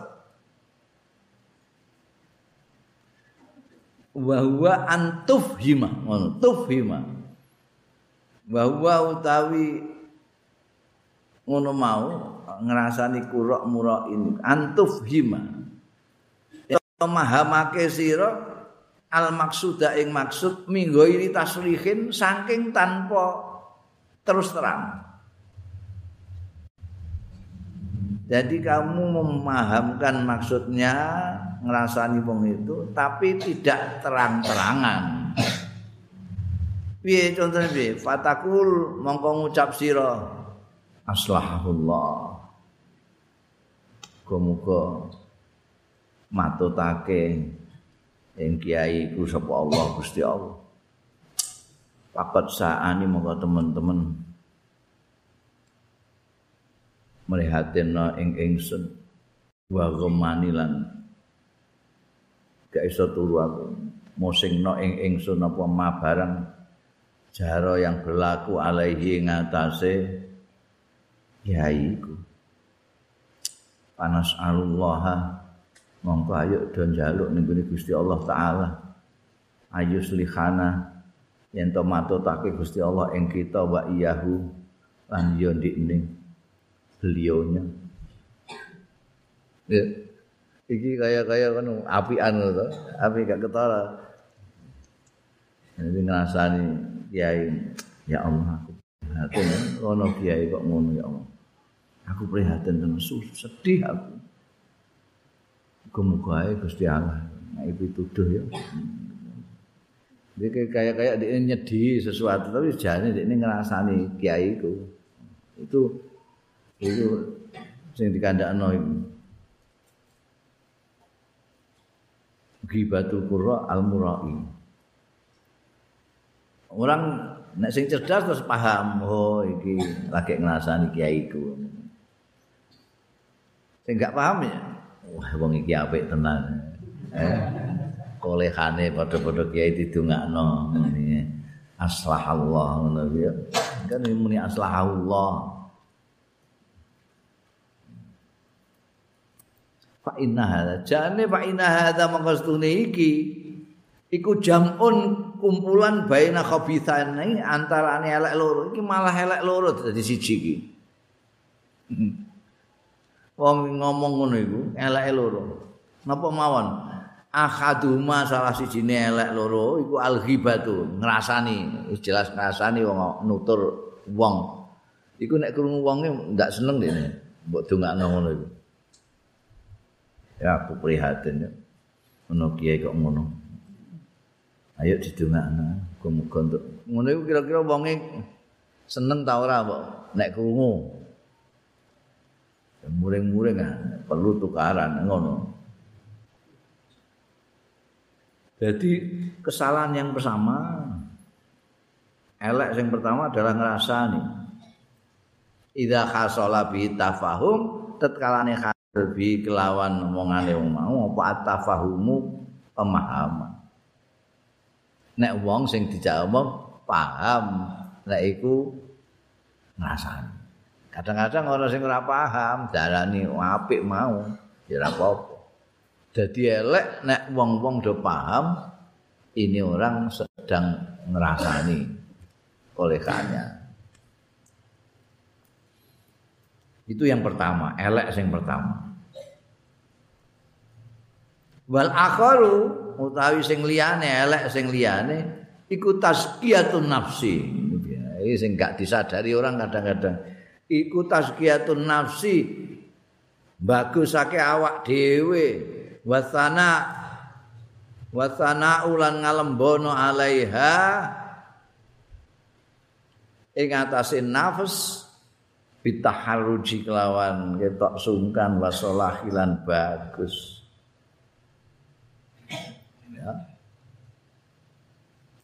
A: wa huwa an tufhima ngono tufhima. Bahwa utawi ngono mau ngrasani kurok murok ini. Antuf hima mahamake sira al maksuda ing maksud minggo ini tasrihin saking tanpa terus terang jadi kamu memahamkan maksudnya ngerasani wong itu tapi tidak terang-terangan. Piye contohnya piye? Fatakul mongko ngucap sira. Aslahullah muga matutake ing kiai ku sapa Allah Gusti Allah. Pakat saani monggo teman-teman melihatina ing ingsun. Wa gemani lan gak iso turu aku. Musingno ing ingsun apa ma barang jaro yang berlaku alaihi ngatasé yai ku panas Allah mongko ayo do njaluk ning Gusti Allah taala. Ayo slihana yen to matutake Gusti Allah ing kita wa iyahu lan yo ndikne beliaunya ya. Iki kaya-kaya kan apian to. Api gak ketara. Jadi ngrasani kiai ya Allah aku prihatin ono kiai kok ngono ya Allah. Aku prihatin tenan sedih aku. Muga-muga Gusti Allah nek pituduh ya. Dia kayak kayak dia nyedi sesuatu tapi jane dia ini ngerasani kiai itu itu itu sing dikandakno iku. Ghibatul Qurra al-Murai. Orang nek sing cerdas terus paham, oh iki lagi ngrasani kiai iku. Sing gak paham ya, wah wong iki apik tenan. Eh, kolehane padha-padha kiai didongakno ngene. Aslah Allah ngono ya. Kan muni aslah Fa inna hadza jane fa inna hadza maqastune iki iku jamun kumpulan baina khabithani antarane elek loro iki malah elek loro dadi siji iki. wong ngomong ngono iku eleke loro. Napa mawon? Ahaduma salah sijine elek loro iku al-ghibatu, ngrasani, jelas ngrasani wong nutur wong. Iku nek krungu wonge ndak seneng dene, mbok dongakno ngono iku. Ya aku prihatin ya. Ono kiai kok ngono. Ayo didongakno, muga-muga untuk ngono iku kira-kira wonge seneng ta ora mbok nek krungu. muring-muring ah, perlu tukaran ngono. Jadi kesalahan yang pertama elek yang pertama adalah ngerasani. Idza khasala bi tafahum tatkalane bi kelawan omongane wong mau apa tafahumu pemahaman. Nek wong sing dijawab paham, nek iku ngrasani. Kadang-kadang orang sing ora paham, darani apik mau, ya ora apa-apa. Dadi elek nek wong-wong do paham, ini orang sedang ngerasani olehannya. Itu yang pertama, elek sing pertama. Wal akharu utawi sing liyane elek sing liyane iku tazkiyatun nafsi. Ini sing gak disadari orang kadang-kadang. iku tazkiyatun nafsi bagusake awak dhewe wasana wasana ulan ngalembono alaiha ing atase nafs bitaharruji kelawan ketok sungkan wasolahilan bagus ya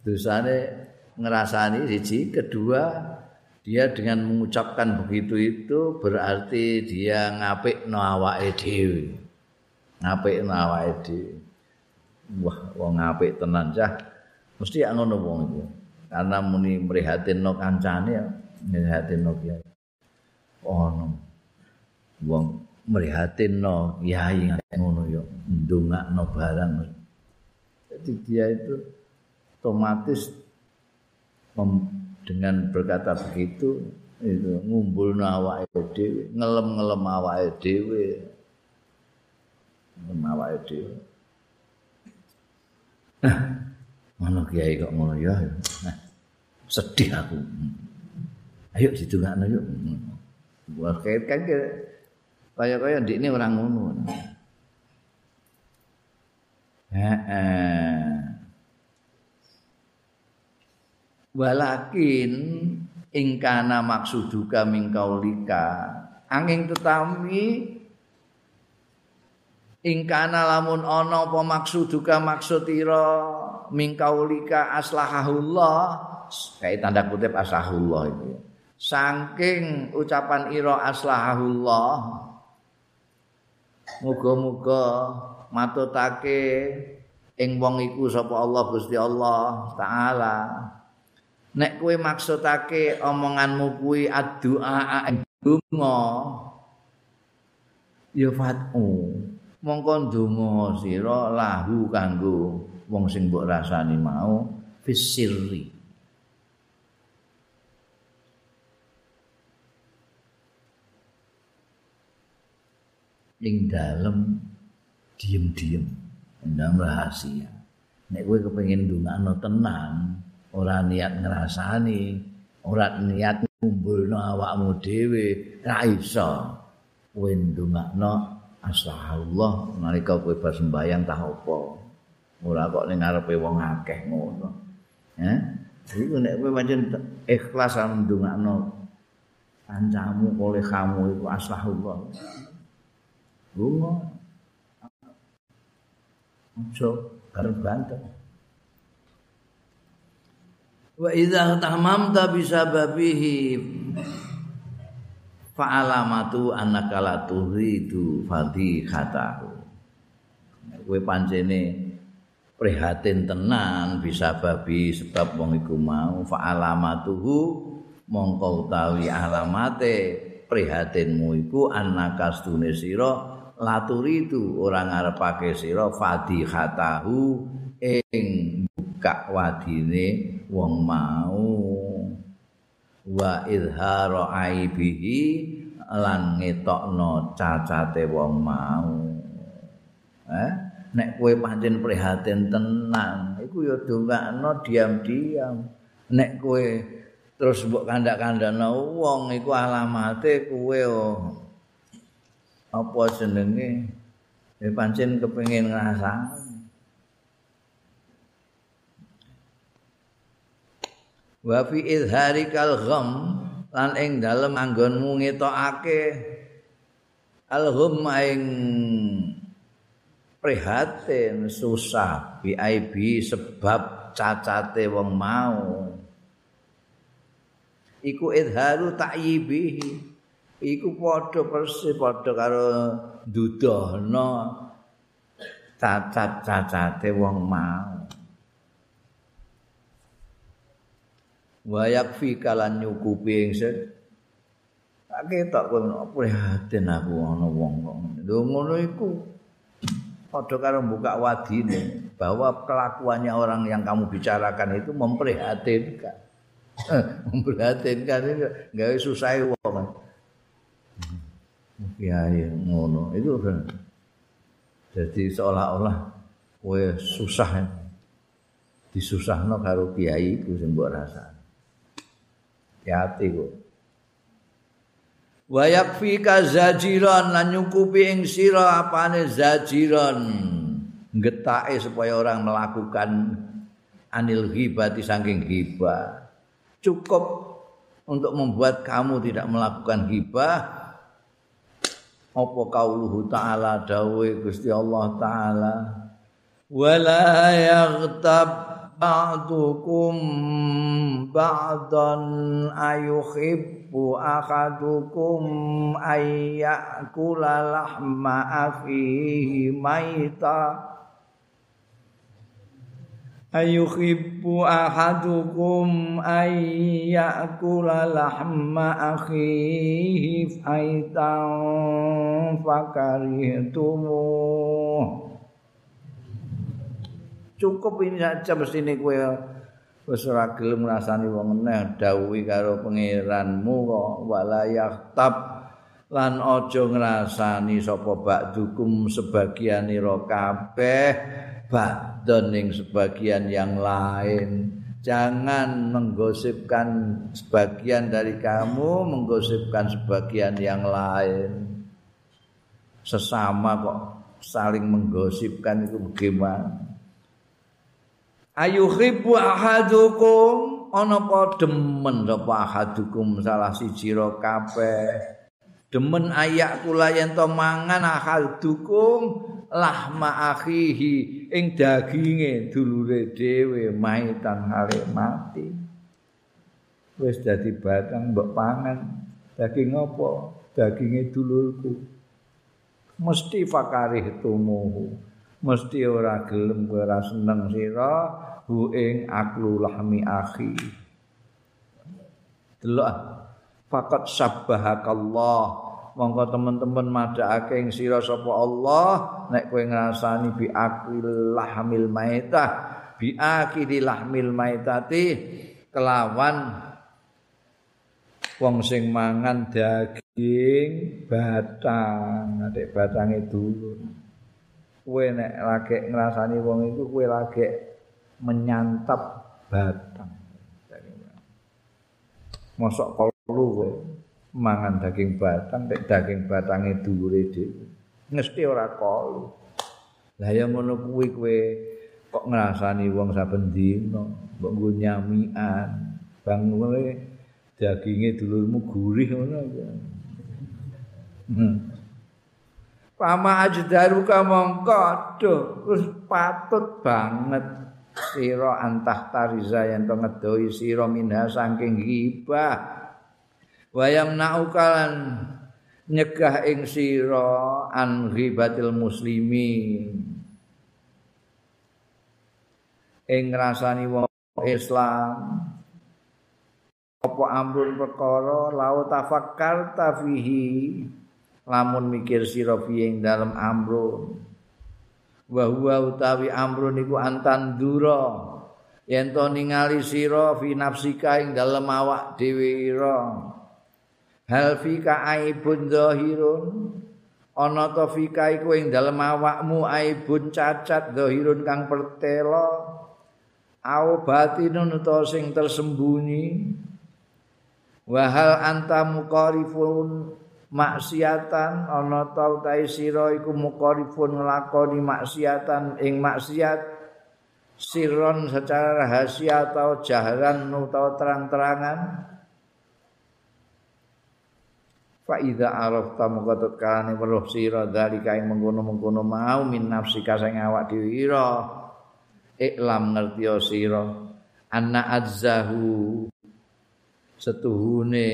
A: dosane ngerasani siji kedua dia dengan mengucapkan begitu itu berarti dia ngapik no awake dhewe. Ngapik no awake. Wah, wong ngapik tenan cah. Mesti ya ngono wong itu. Karena muni merihatin no kancane ya, merihatin no kiai. Oh, no. Wong merihatin no kiai ngono yo, ndongak no barang. Jadi dia itu otomatis dengan berkata begitu itu ngumpul awake dhewe ngelem-ngelem awake dhewe ngelem dhewe nah ngono kiai kok ngono ya nah, sedih aku ayo ditungakno yuk buat kait kan kaya kaya di ini orang ngono. Walakin ingkana maksuduka mingkaulika angin tetapi ingkana lamun ana apa maksuduka maksud ira mingkaulika aslahahullah kayak tanda kutip aslahullah itu saking ucapan ira aslahahullah muga-muga matutake ing wong iku sapa Allah Gusti Allah taala. Nek kowe maksudake omonganmu kuwi addu'a donga ya fatu mongko ndonga sira lahu kanggo wong sing mbok rasani mau fisirri ing dalem diem-diem ndang rahasia nek kowe kepengin ndongakno tenang ora niat ngrasani, ora niat ngumpulno awakmu dhewe, ra iso. Kowe ndongakno astagfirullah nalika kowe sembayang tah apa. Ora kok ning ngarepe wong akeh ngono. Ya. Iku nek kowe pancen ikhlas ndongakno kancamu oleh kamu iku astagfirullah. Bunga. Ojo bareng banten. wa idza tamamta bisababihi fa alamatu annaka la turidu fadhihatahu kowe pancene prihatin tenan bisa babi sebab wong iku mau fa alamatuhu mongko utawi alamate prihatinmu iku annaka sira laturidu ora ngarepake sira fadhihatahu ing buka wadine wong mau. Wa izhara aibihi lan ngetokno cacate wong mau. Eh nek kowe pancen prihatin tenang. Iku ya dongakno diam-diam. Nek kowe terus mbok kandak-kandakno wong iku alamate kowe oh. Apa jenenge? Ya pancen kepengin ngrasakno wa fi izharikal gham lan ing dalem anggonmu ngetokake al gham ing prihatin susah BIB sebab cacate wong mau. Iku izharu ta'yibihi iku padha persis padha karo dudohno cacat-cacate wong mau. Wayak fi kalan nyukupi ingsun. Tak ketok kowe prihatin aku ana wong kok lho ngono iku padha karo buka wadine bahwa kelakuannya orang yang kamu bicarakan itu memprihatinkan. Memprihatinkan itu gawe susah wong ya ngono itu jadi seolah-olah kowe susah disusahno karo kiai iku sing mbok rasane hati-hati kok. Wa yakfika zajiran lan nyukupi ing sira apane zajiran. Getake supaya orang melakukan anil ghibati saking ghibah. Cukup untuk membuat kamu tidak melakukan ghibah. Apa kauluhu ta'ala dawe Gusti Allah ta'ala. Wala yaghtab ba'dukum ba'dan ayuhibbu akadukum ayyakula lahma afihi maita ayuhibbu ahadukum ayyakula lahma akhihi faitan fakarihtumu. Cukup ini saja mesti ini kue wis ora gelem ngrasani wong eneh dawuhi karo pangeranmu kok. Wala yahtab. Lan aja ngrasani sapa ba'dukum sebagian ira kabeh ba'don ning sebagian yang lain. Jangan menggosipkan sebagian dari kamu menggosipkan sebagian yang lain. Sesama kok saling menggosipkan itu bagaimana? Ayuhibbu ahadukum ana apa demen apa ahadukum salah siji ro kabeh demen ayak kula yen to mangan ahadukum lahma akhihi ing daginge dulure dhewe maitan hale mati. Wis dadi batang mbok pangan. Daging apa? Daginge dulurku. Mesti fakarih tumuhu. Mesti ora gelem ora seneng sira hu ing aklu lahmi akhi. Delok faqat sabbahakallah. Monggo teman-teman madhaake ing sira sapa Allah nek kowe ngrasani bi akil lahmil maitah bi akil lahmil maitati kelawan wong sing mangan daging batang. Nek batange dulu kowe nek lagi ngrasani wong iku kowe lagi menyantap batang. Mosok kalu kowe mangan daging batang, nek daging batange dhuwure dhewe. Mesti ora kalu. Lah ya ngono kuwi kowe kok ngrasani wong saben dina, mbok nggo nyamian. Bang kowe daginge dulurmu gurih ngono. Hmm. Pama ajdaru ka mongko terus patut banget sira antah tariza yen to ngedoi sira minha saking hibah wayam naukalan nyegah ing sira an ghibatil muslimi. Ing rasani wong Islam apa amrun perkara lau tafakkar tafihi lamun mikir sira ing dalem amrun. Wa huwa utawi amrun iku antan dura yen to ningali sira fi nafsika ing dalem awak dhewe ira hal fika aibun zahirun. Ana to fika iku ing dalem awakmu aibun cacat zahirun kang pertela. Au batinun utawa sing tersembunyi. Wa hal anta muqarifun maksiatan. Ana ta utahe sira iku muqarifun nglakoni maksiatan. Ing maksiat sirron secara rahasia atau jaharan atau terang-terangan fa idza arafta muqatat kalane weruh sira dari kae mengkono-mengkono mau min nafsi sing awak dhewe ira. Iklam ngerti sira. Anna azzahu setuhune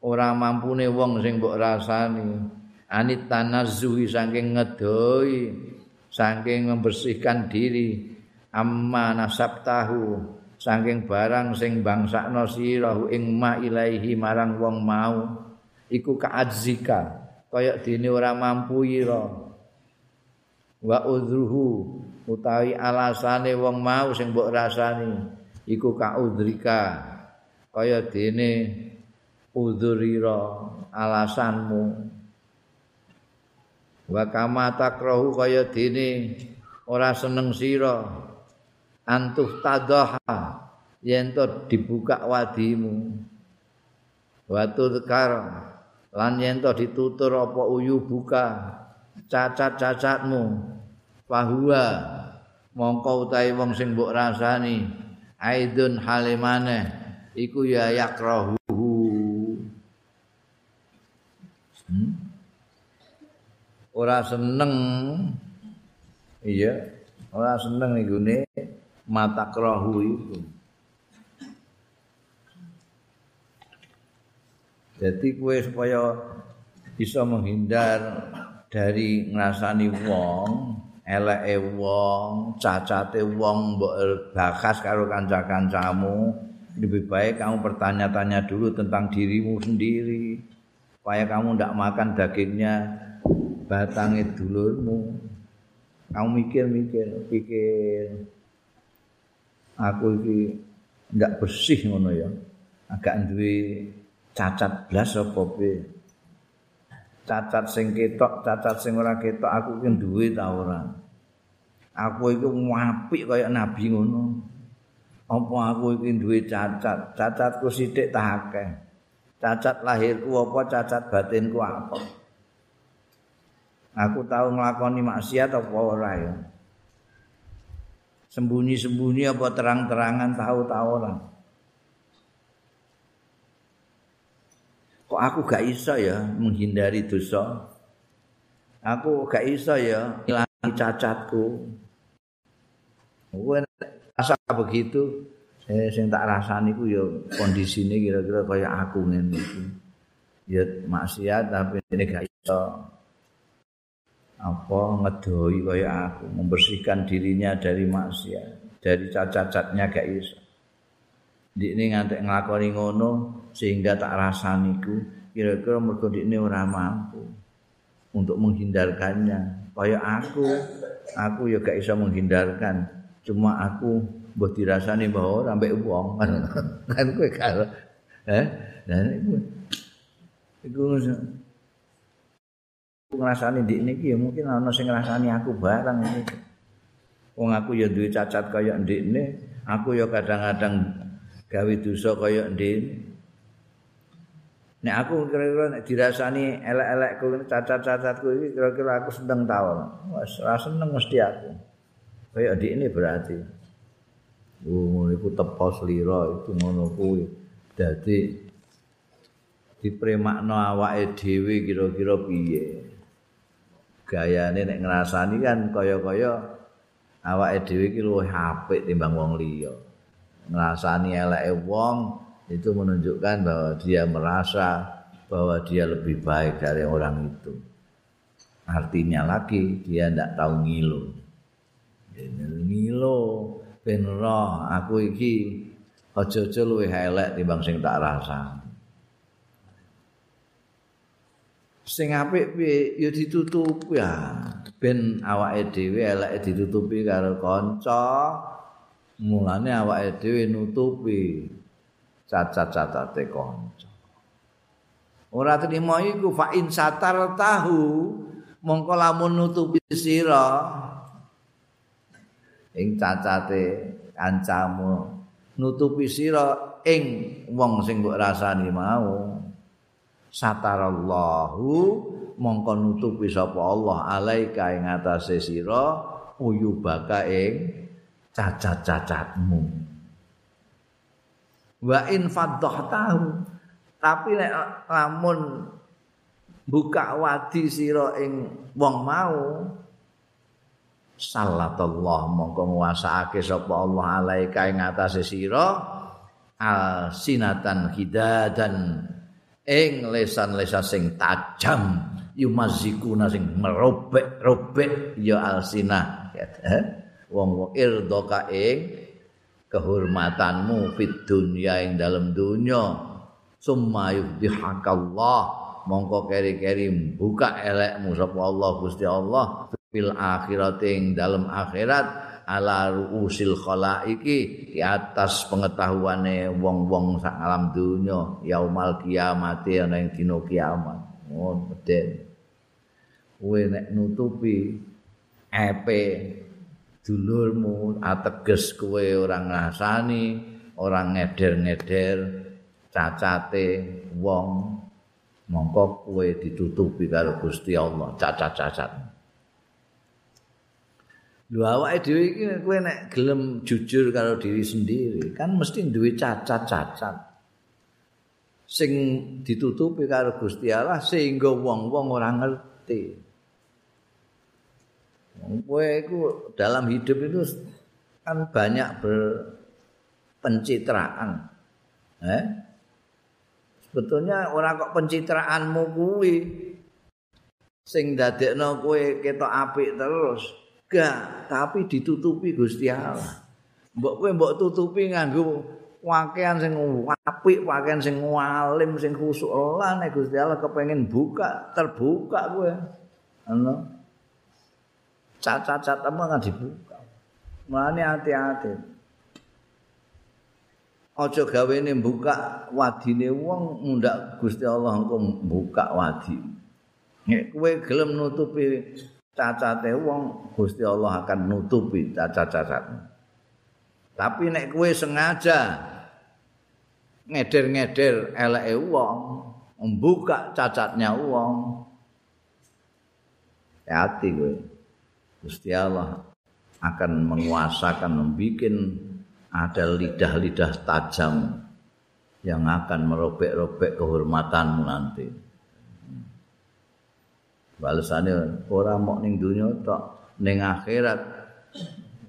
A: ora mampune wong sing mbok rasani. Anit tanazzuhi saking ngedoi saking membersihkan diri. Amma nasab tahu saking barang sing bangsakno sira ing ma ilaihi marang wong mau iku kaadzika kaya dene ora mampu ira wa udruhu utawi alasane wong mau sing mbok rasani iku kaudrika kaya dene udzurira alasanmu. Wa kama takrahu kaya dene ora seneng sira. Antuh tadaha yen dibuka wadimu. Watu tekar lan yen to ditutur apa uyu buka cacat-cacatmu bahwa mongko utahe wong sing mbok rasani aidun halimane iku ya yakrahu Hmm? Ora seneng. Iya, ora seneng nih gune mata kerahu itu. Jadi kue supaya bisa menghindar dari ngrasani wong, eleke wong, cacate wong mbok bakas karo kanca-kancamu, lebih baik kamu bertanya-tanya dulu tentang dirimu sendiri. supaya kamu tidak makan dagingnya batangnya dulurmu kamu mikir-mikir pikir aku ini enggak bersih ngono ya. Agak duwe cacat blas apa piye. Cacat sing ketok, cacat sing ora ketok aku ki duwe ta ora. Aku iku apik kaya nabi ngono. Apa aku iki duwe cacat? Cacatku sithik ta akeh. Cacat lahirku apa cacat batinku apa? Aku tahu nglakoni maksiat apa ora ya? Sembunyi-sembunyi apa terang-terangan tahu-tahu ora? Kok aku gak iso ya menghindari dosa? Aku gak iso ya ngilangi cacatku. Gue rasa begitu, eh, sing tak rasani ku ya kondisine kira-kira kaya aku ngene iki. Ya maksiat tapi ini gak iso apa ngedoi kaya aku membersihkan dirinya dari maksiat dari cacat-cacatnya gak iso di ini ngantek ngelakoni ngono sehingga tak rasani ku kira-kira mergo ini ora mampu untuk menghindarkannya. Kaya aku aku ya gak iso menghindarkan. Cuma aku mbok dirasani bahwa sampai wong. Kan kowe karo eh? Dan iku iku ngrasani dik niki ya mungkin ana sing ngrasani aku barang ini. Wong aku ya duwe cacat kaya ndikne, aku ya kadang-kadang gawe dosa kaya ndikne. Nek aku kira-kira nek dirasani elek-elekku cacat-cacatku iki kira-kira aku seneng ta ora. Wes ora seneng mesti aku. Kaya ndikne berarti. Oh, iku tepo slira itu ngono kuwi. Dadi dipremakno awake dhewe kira-kira piye. gayane nek ngrasani kan kaya-kaya awake dhewe iki luwih apik timbang wong liya. Ngrasani eleke wong itu menunjukkan bahwa dia merasa bahwa dia lebih baik dari orang itu. Artinya lagi dia ndak tahu ngilu. Ngilu ben roh aku iki aja-aja luwih elek timbang sing tak rasani. sing apik piye ya ditutupi ya ben awake dhewe eleke ditutupi karo kanca mulane awake dhewe nutupi cacat-cacate kanca. Ora trimo iku fa in satar tahu mongko lamun nutupi sira. Ing cacate kancamu nutupi sira ing wong sing mbok rasani mau. Satarallahu mongko nutupi sapa Allah alaika ing atase sira uyubaka ing cacat-cacatmu wa in tahu tapi nek lamun buka wadi sira ing wong mau sallallahu mongko nguasaake sapa Allah alaika ing atase sira al sinatan hidadan ing lesan-lesan sing tajam yumazikuna sing merobek-robek ya alsina wong irdoka ing kehormatanmu fit dunya ing dalam dunya. Summa yudhihakallah mongko keri-keri buka elekmu sapa Allah Gusti Allah fil akhirat ing dalam akhirat ala ruusil khalaiki di atas pengetahuane wong-wong sak alam dunya yaumal kiamat ana ing dina kiamat. Ngono meden kowe nek nutupi epe dulurmu ateges kowe ora ngrasani ora ngeder-ngeder cacate wong mongko kowe ditutupi karo Gusti Allah cacat-cacat Lho awake dhewe iki kowe nek gelem jujur karo diri sendiri, kan mesti duwe cacat-cacat. Sing ditutupi karo Gusti Allah sehingga wong-wong ora ngerti. Kowe iku dalam hidup itu kan banyak berpencitraan. Eh? Sebetulnya ora kok pencitraanmu kuwi sing dadekno kowe ketok apik terus. Gak, tapi ditutupi Gusti Allah. Mbok kowe mbok tutupi nganggo pakaian sing apik, pakaian sing alim, sing khusuk lah nek Gusti Allah kepengin buka, terbuka kowe. Ana. Cacat-cacat apa kan dibuka. Mulane hati-hati. aja gawene buka wadine wong mundak Gusti Allah engko buka wadi. Nek kowe gelem nutupi cacate wong, Gusti Allah akan nutupi cacat-cacatmu. Tapi nek kowe sengaja ngeder-ngeder eleke wong, membuka cacatnya wong, hati kowe. Gusti Allah akan menguasakan membuat ada lidah-lidah tajam yang akan merobek-robek kehormatanmu nanti. Balasannya orang mau ning dunia tok ning akhirat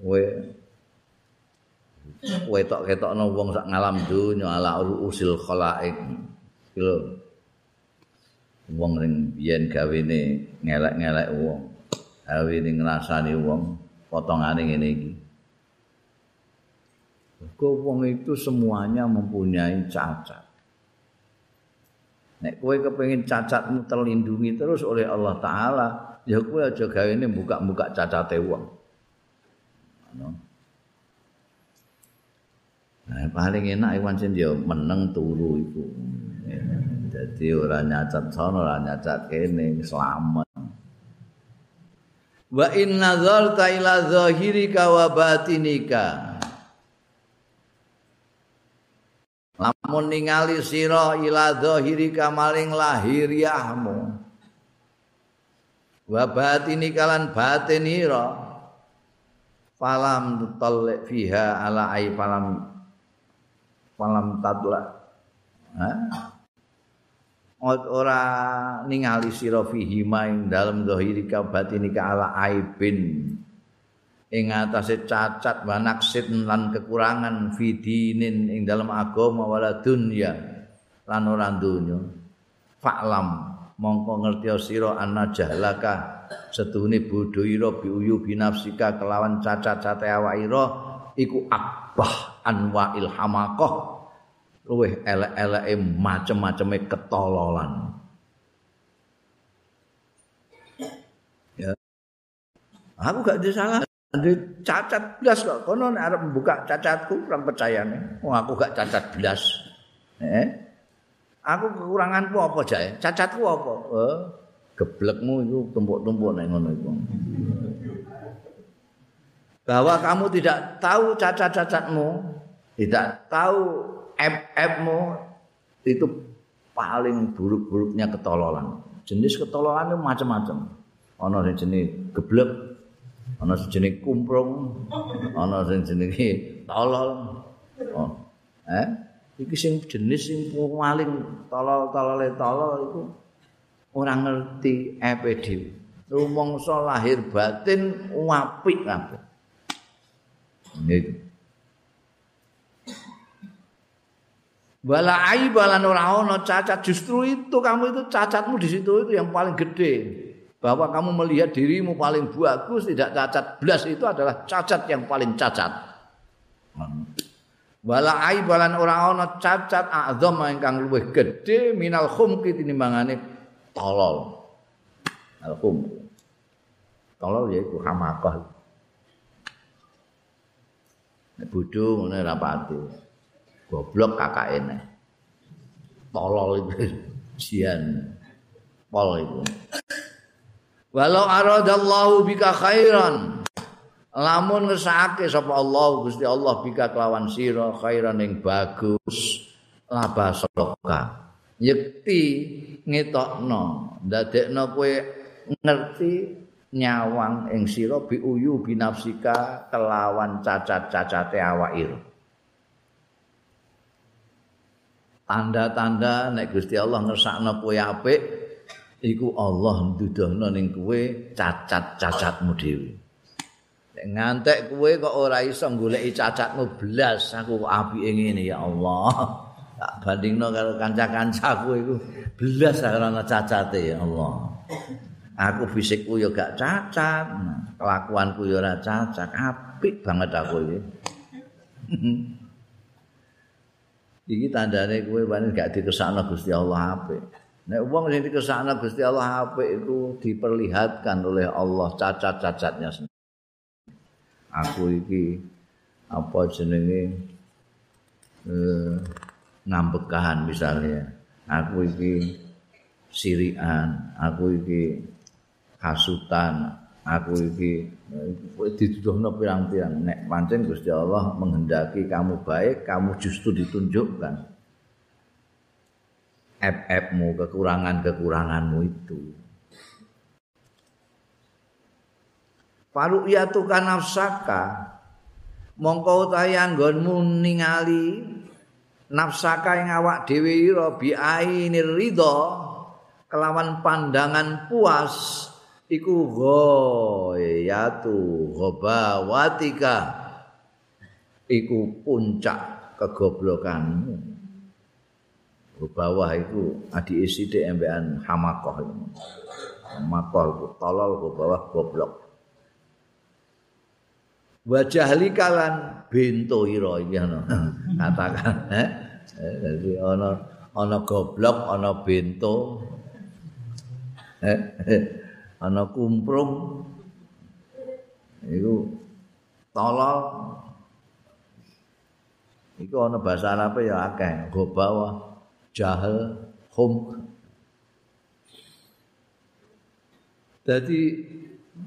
A: we we tok ketok no wong sak ngalam dunia ala usil khalaik kilo wong ning biyen gawene ngelek-ngelek wong gawe ning ngrasani wong potongane ngene iki. Kok wong itu semuanya mempunyai cacat. Nek kowe kepengin cacatmu terlindungi terus oleh Allah taala, ya kowe aja ini buka-buka cacate wong. Nah, paling enak iwan sing ya meneng turu iku. Jadi ora nyacat sono, ora nyacat kene, selamat. Wa in nazarta ila zahirika wa batinika. Lamun ningali sira ila zahirika maling lahiriahmu wa batinika lan batinira falam tutalli fiha ala ai falam falam tadla ha ora ningali sira fihi maing dalem zahirika batinika ala aibin. Ing atase cacat wanaksit lan kekurangan fidinin ing dalam agama wala dunya lan ora donya. Fa'lam mongko ngerti sira ana jahlaka setuhune bodho ira biuyu binafsika kelawan cacat-cacate awak ira iku akbah anwa ilhamaqah luwih elek-eleke macem-maceme ketololan. Ya. Aku gak ada salah. Ada cacat belas kok. Kono nek arep membuka cacatku kurang percaya nih. Oh, aku gak cacat belas. Eh? Aku kekuranganku apa jae? Cacatku apa? Eh, geblekmu itu tumpuk-tumpuk nek ngono iku. Bahwa kamu tidak tahu cacat-cacatmu, tidak tahu app-appmu itu paling buruk-buruknya ketololan. Jenis ketololan itu macam-macam. Ana sing jenis geblek, ana sing jenis kumprung, ana sing jenis tolol. Oh. Eh? Iki sing jenis sing paling tolol-tolole tolol itu orang ngerti app dhewe. Rumangsa lahir batin apik kabeh. Ini Wala aibalan ora ana cacat justru itu kamu itu cacatmu di situ itu yang paling gede. Bahwa kamu melihat dirimu paling bagus tidak cacat belas itu adalah cacat yang paling cacat. Wala aibalan ora ana cacat azam ingkang luwih gede minal khumki tinimbangane tolol. Al khum. Tolol yaiku hamakah. Nek bodho ngene rapati. Goblok kakak ini. Tolol itu. Sian pol itu. Walau aradallahu bika khairan. Lamun ngesake sapa Allah Gusti Allah bika kelawan sira khairan yang bagus. Laba soka yekti ngetokno. Ndadekno kowe ngerti nyawang ing sira biuyu binafsika kelawan cacat-cacate awakira tanda-tanda nek Gusti Allah ngersakno kowe apik iku Allah nduduhno ning kowe cacat-cacatmu dhewe. Nek ngantek kowe kok ora iso goleki cacatmu blas aku apike ngene ya Allah. Tak bandingno karo kanca-kancaku iku blas ora ana cacate ya Allah. Aku fisikku ya gak cacat kelakuanku ya ora cacat apik banget aku iki iki tandane kowe panen gak dikesakno Gusti Allah apik. Nek wong sing dikesakno Gusti Allah apik iku diperlihatkan oleh Allah cacat-cacatnya sendiri. Aku iki apa jenenge eh, ngambekan misalnya aku iki sirian aku iki kasutan aku iki dituduhno pirang-pirang. Nek pancen Gusti Allah menghendaki kamu baik kamu justru ditunjukkan ep-epmu kekurangan-kekuranganmu itu. Paru ya tukan nafsaka mongko utahe anggonmu ningali nafsaka ing awak dhewe ira biaini ridha kelawan pandangan puas iku ghayatu ghabawatika iku puncak kegoblokanmu. Bawah itu adi isi di embean hamakoh hamakoh itu tolol ke bawah goblok. Wajah likalan bintu iro ini katakan eh? jadi ono ono goblok ono bintu eh? Ono kumprung itu tolol itu ono bahasa Arab ya akeh go bawah jahil hum jadi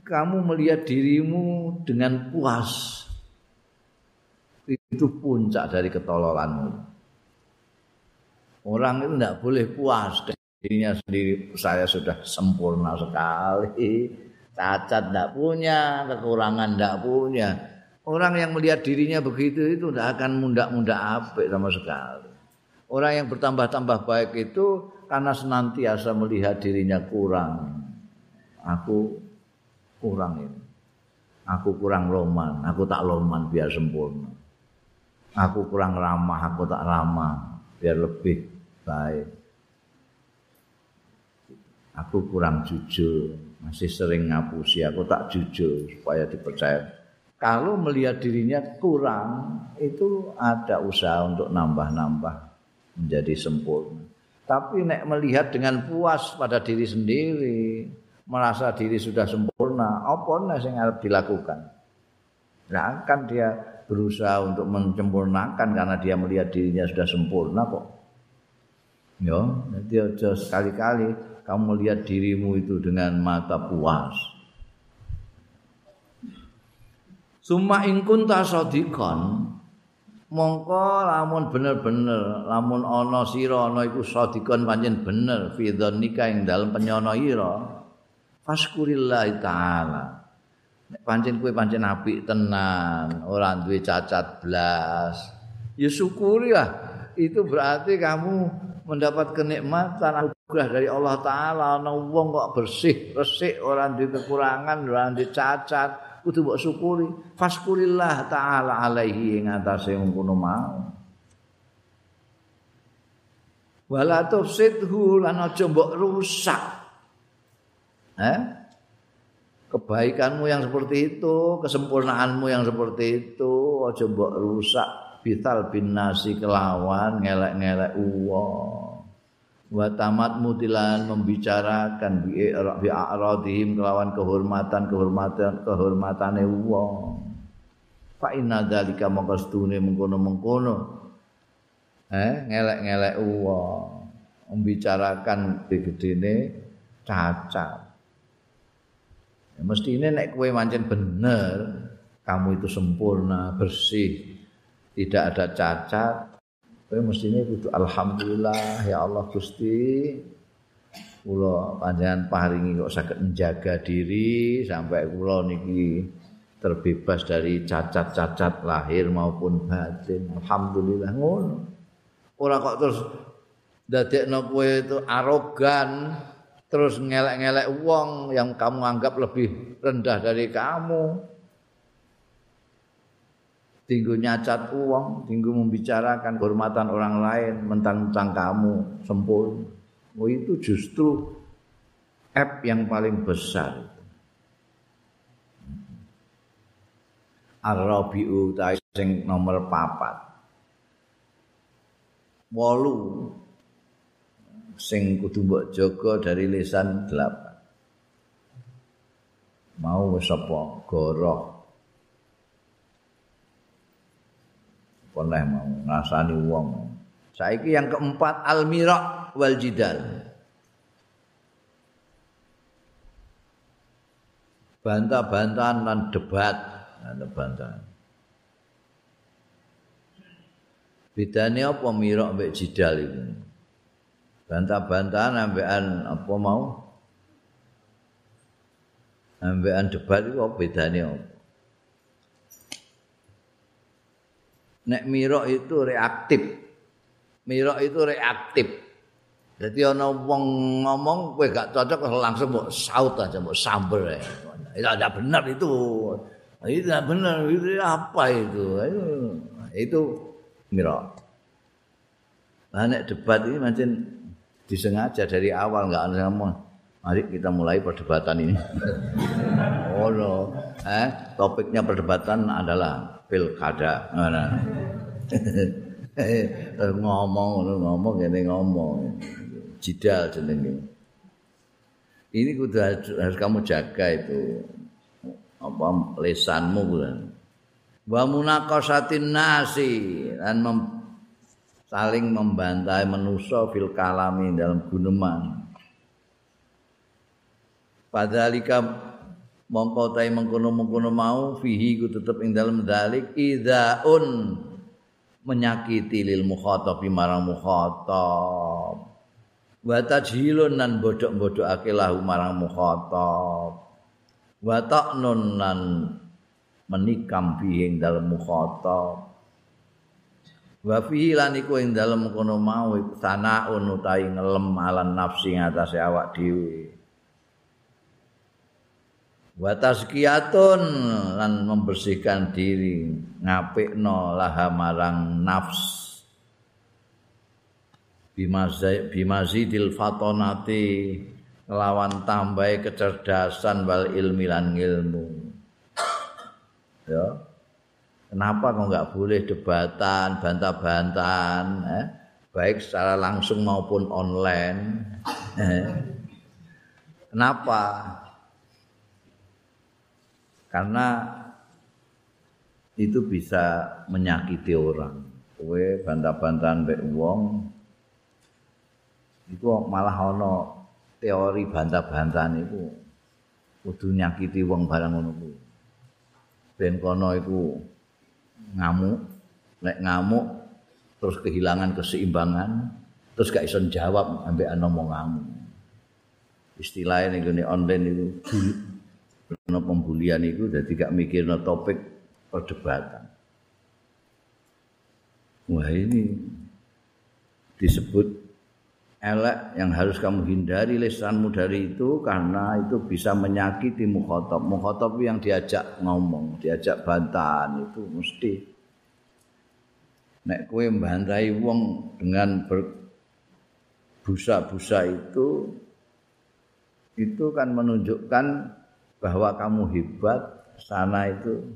A: kamu melihat dirimu dengan puas itu puncak dari ketololanmu. Orang itu tidak boleh puas dirinya sendiri saya sudah sempurna sekali cacat tidak punya kekurangan tidak punya orang yang melihat dirinya begitu itu tidak akan muda-muda apik sama sekali orang yang bertambah-tambah baik itu karena senantiasa melihat dirinya kurang aku kurang ini. Aku kurang loman, aku tak loman biar sempurna. Aku kurang ramah, aku tak ramah biar lebih baik. Aku kurang jujur, masih sering ngapusi, aku tak jujur supaya dipercaya. Kalau melihat dirinya kurang, itu ada usaha untuk nambah-nambah menjadi sempurna. Tapi nek melihat dengan puas pada diri sendiri, merasa diri sudah sempurna, apa yang harus dilakukan? Nah, kan dia berusaha untuk menyempurnakan karena dia melihat dirinya sudah sempurna kok. Ya, jadi aja sekali-kali kamu melihat dirimu itu dengan mata puas. Suma ingkun tasodikon mongko lamun bener-bener lamun ana sira ana iku sadikon pancen bener fi dzannika ing dalem penyono ira Faskurillah taala. Nek pancen kowe pancen apik tenan, ora duwe cacat blas. Ya syukuri lah. Itu berarti kamu mendapat kenikmatan anugerah dari Allah taala ana wong kok bersih, resik, ora duwe kekurangan, ora duwe cacat, kudu mbok syukuri. Faskurillah taala alaihi ing atase ngono mau. Wala tufsidhu lan aja mbok rusak. Eh? Kebaikanmu yang seperti itu, kesempurnaanmu yang seperti itu, aja mbok rusak bital bin nasi kelawan ngelek-ngelek uang. Wa tamat mutilan membicarakan bi a'radihim kelawan kehormatan kehormatan kehomatane wong. Fa inna dzalika maqastune mengkono-mengkono. Eh, ngelek-ngelek uang. Membicarakan begedene cacat. Ya, mesti ini nek kue mancen bener, kamu itu sempurna, bersih, tidak ada cacat. Kue mesti itu alhamdulillah ya Allah Gusti. Kula panjenengan paringi kok saged menjaga diri sampai kula niki terbebas dari cacat-cacat lahir maupun batin. Alhamdulillah ngono. Ora kok terus dadekno kowe itu arogan, terus ngelek-ngelek uang yang kamu anggap lebih rendah dari kamu. Tinggu nyacat uang, tinggu membicarakan kehormatan orang lain, mentang-mentang kamu sempurna. Oh, itu justru app yang paling besar. Ar-Rabi'u sing nomor papat. Walu sing kudu mbok jaga dari lisan delapan. Mau sapa goroh. Pernah mau ngrasani wong. Saiki yang keempat al-mira wal jidal. Bantah-bantahan dan debat, bantah-bantahan. Bedanya apa mira mbek jidal itu? Bantah-bantahan ambekan apa mau? Ambekan debat itu apa bedanya apa? Nek mira itu reaktif. Mira itu reaktif. Jadi ana wong ngomong kowe gak cocok langsung mbok saut aja mbok samber ya. Itu ada benar itu. Itu benar itu apa itu? Itu mira. Nah, nek debat ini macam disengaja dari awal nggak ada ngomong. Mari kita mulai perdebatan ini. oh no, eh topiknya perdebatan adalah pilkada. Nah, ngomong ngomong ini ngomong. Jidal jenenge. Ini kudu harus kamu jaga itu. Apa lesanmu bulan wa munaqasatin nasi dan mem, saling membantai manusia fil kalami dalam guneman. Padalika mongko tai mengkono-mengkono mau fihi ku tetep ing dalam dalik idzaun menyakiti lil mukhatab marang mukhatab. Wa tajhilun nan bodhok-bodhokake lahu marang mukhatab. Wa ta'nun nan menikam bihing dalam mukhatab. Wa fihi lan iku ing dalem kono mau sanaun utawi ngelem alan nafsi ngatasé awak dhewe wa tazkiyatun lan membersihkan diri ngapikno laha marang nafs bimazidil fatonati lawan tambahi kecerdasan wal ilmi lan ilmu. Ya. Kenapa kok enggak boleh debatan, bantah-bantahan, eh? baik secara langsung maupun online? Eh? Kenapa? Karena itu bisa menyakiti orang. Kowe bantah-bantahan mbek wong iku malah ana teori bantah-bantahan iku kudu nyakiti wong barang ngono kuwi. Ben kono iku ngamuk, nek ngamuk terus kehilangan keseimbangan, terus gak iso jawab ambek ana ngamuk. Istilahnya ning online itu ana pembulian itu dadi gak mikirno topik perdebatan. Wah ini disebut elek yang harus kamu hindari lesanmu dari itu karena itu bisa menyakiti mukhotob mukhotob yang diajak ngomong diajak bantahan itu mesti nek kue membantai wong dengan berbusa-busa itu itu kan menunjukkan bahwa kamu hebat sana itu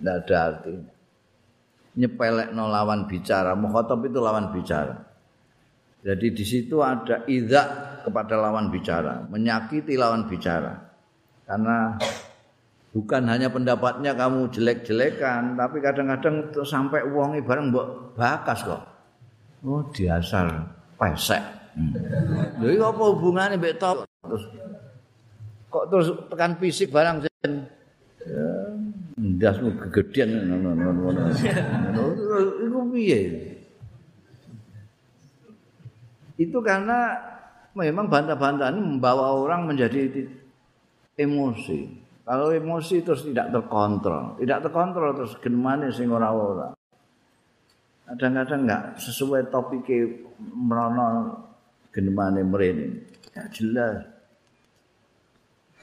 A: tidak ada artinya nyepelek no lawan bicara mukhotob itu lawan bicara Jadi di situ ada idzak kepada lawan bicara, menyakiti lawan bicara. Karena bukan hanya pendapatnya kamu jelek-jelekan, tapi kadang-kadang sampai uangnya bareng mbok bakas kok. Oh, diasal pesek. Hmm. Jadi apa hubungannya mbek terus kok terus tekan fisik barang sen ya ndasmu kegedean ngono ngono ngono iku piye itu karena memang bantah-bantahan membawa orang menjadi emosi. Kalau emosi terus tidak terkontrol, tidak terkontrol terus gimana sing ora-ora. Kadang-kadang enggak sesuai topik merono genemane mrene. Ya jelas.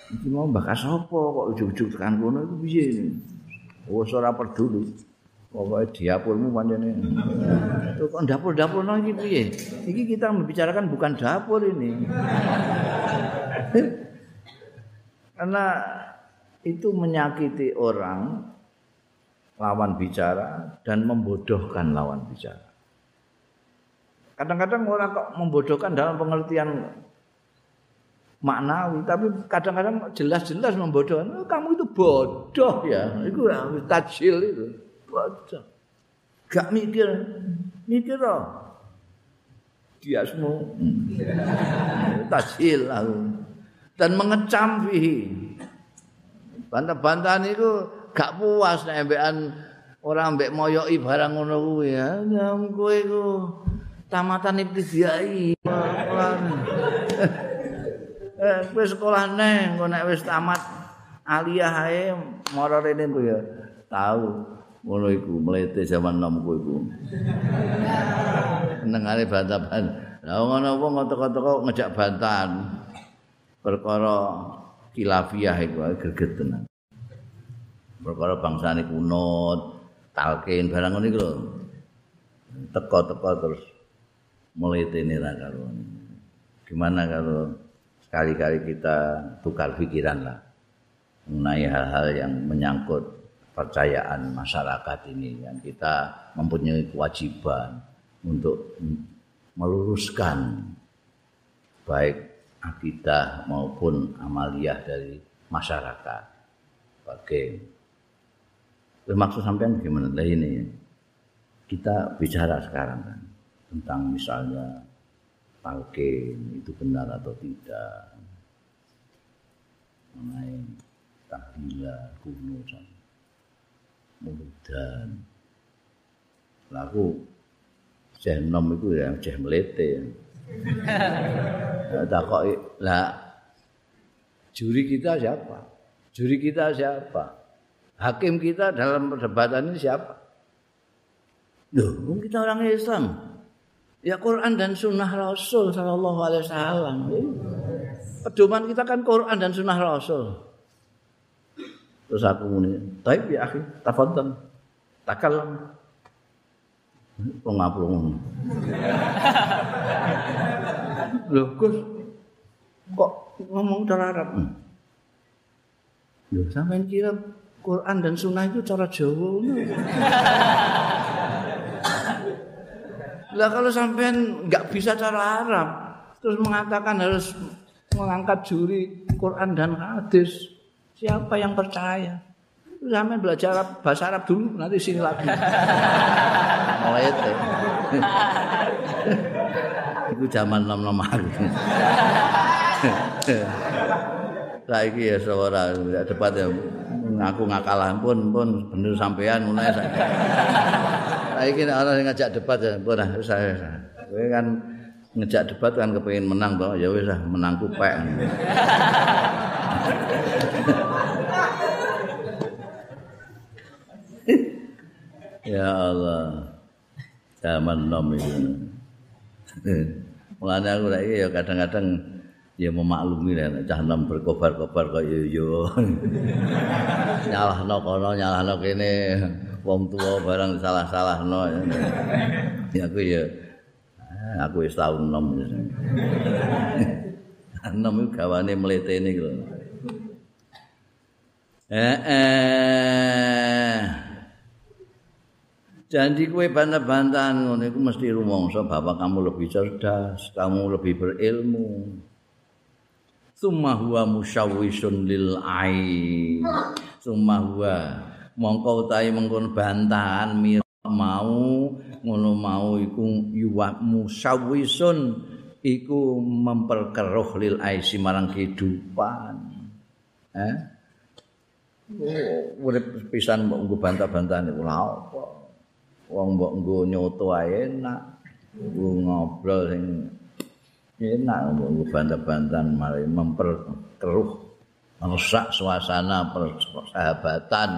A: Iki mau bakas apa kok ujug-ujug tekan kono iku piye? Wes ora peduli. Pokoknya dapurmu pancene. Tuh kok dapur-dapur nang iki piye? Iki kita membicarakan bukan dapur ini. Karena itu menyakiti orang lawan bicara dan membodohkan lawan bicara. Kadang-kadang orang kok membodohkan dalam pengertian maknawi, tapi kadang-kadang jelas-jelas membodohkan. Oh, kamu itu bodoh ya, itu tajil itu. baca. Gak mikir. Mikir loh. Dia semua. Tajil aku. Dan mengecam fihi. Bantah-bantahan itu gak puas nek ambekan orang mbek moyoki barang ngono kuwi ya. Nyam kowe iku tamatan ibtida'i. Eh kowe sekolah neng kok nek wis tamat aliyah ae mara rene ku ya tahu ngono iku mlete zaman nom kowe iku nengane bantahan lha ngono apa ngotok-ngotok ngejak bantahan. Perkara kilafiah iku greget tenan. Perkara bangsane kunut talkin barang ngono iku lho. Teko-teko terus mlete ra karo. Gimana kalau sekali-kali kita tukar pikiran lah mengenai hal-hal yang menyangkut percayaan masyarakat ini yang kita mempunyai kewajiban untuk meluruskan baik akidah maupun amaliyah dari masyarakat. Oke. Maksud sampean gimana? Lah ini kita bicara sekarang kan tentang misalnya talqin itu benar atau tidak? Mengenai tahlilah kuno muludan laku jeh nom itu ya jeh melete tak kok lah juri kita siapa? Juri kita siapa? Hakim kita dalam perdebatan ini siapa? Loh, kita orang Islam. Ya Quran dan Sunnah Rasul Sallallahu Alaihi Wasallam. Pedoman kita kan Quran dan Sunnah Rasul. Terus aku muni, tapi ya akhi, tafadhal. Takalam. Pengaplung. Loh, Gus, kok ngomong cara Arab? Loh, sampean kira Quran dan Sunnah itu cara Jawa? Lah kalau sampean nggak bisa cara Arab, terus mengatakan harus mengangkat juri Quran dan hadis, siapa yang percaya? Sampean belajar Arab, bahasa Arab dulu, nanti sini lagi. Mulai itu. Itu zaman nom-nom aku. Saiki ya suara debat ya ngaku ngakalah pun pun bener sampean mulai saya. Saiki nek ana ngajak debat ya pun saya. Kowe kan ngejak debat kan kepengin menang to ya wis ah menang kupek. ya Allah. Zaman nom itu. Mulane aku lagi ya kadang-kadang ya memaklumi lah cah nom berkobar-kobar kaya yo. nyalahno kono nyalahno kene wong tuwa barang salah-salahno. ya aku ya aku wis tau nom. nom iku gawane mletene iku. Eh eh Janji kue bantah-bantahan ngono iku mesti rumangsa bapak kamu lebih cerdas, kamu lebih berilmu. summa huwa musyawwisun lil ain summa huwa mongko utahe mengkon bantahan mau ngono mau iku yuwa musyawwisun iku memperkeruh lil aisi marang kehidupan. Eh? Oh, urip pisan mbok nggo bantah-bantahan iku. Lha apa? Wong mbok nggo nyoto ae enak ngobrol sing enak ngomong bantan-bantan mari memperkeruh merusak suasana persahabatan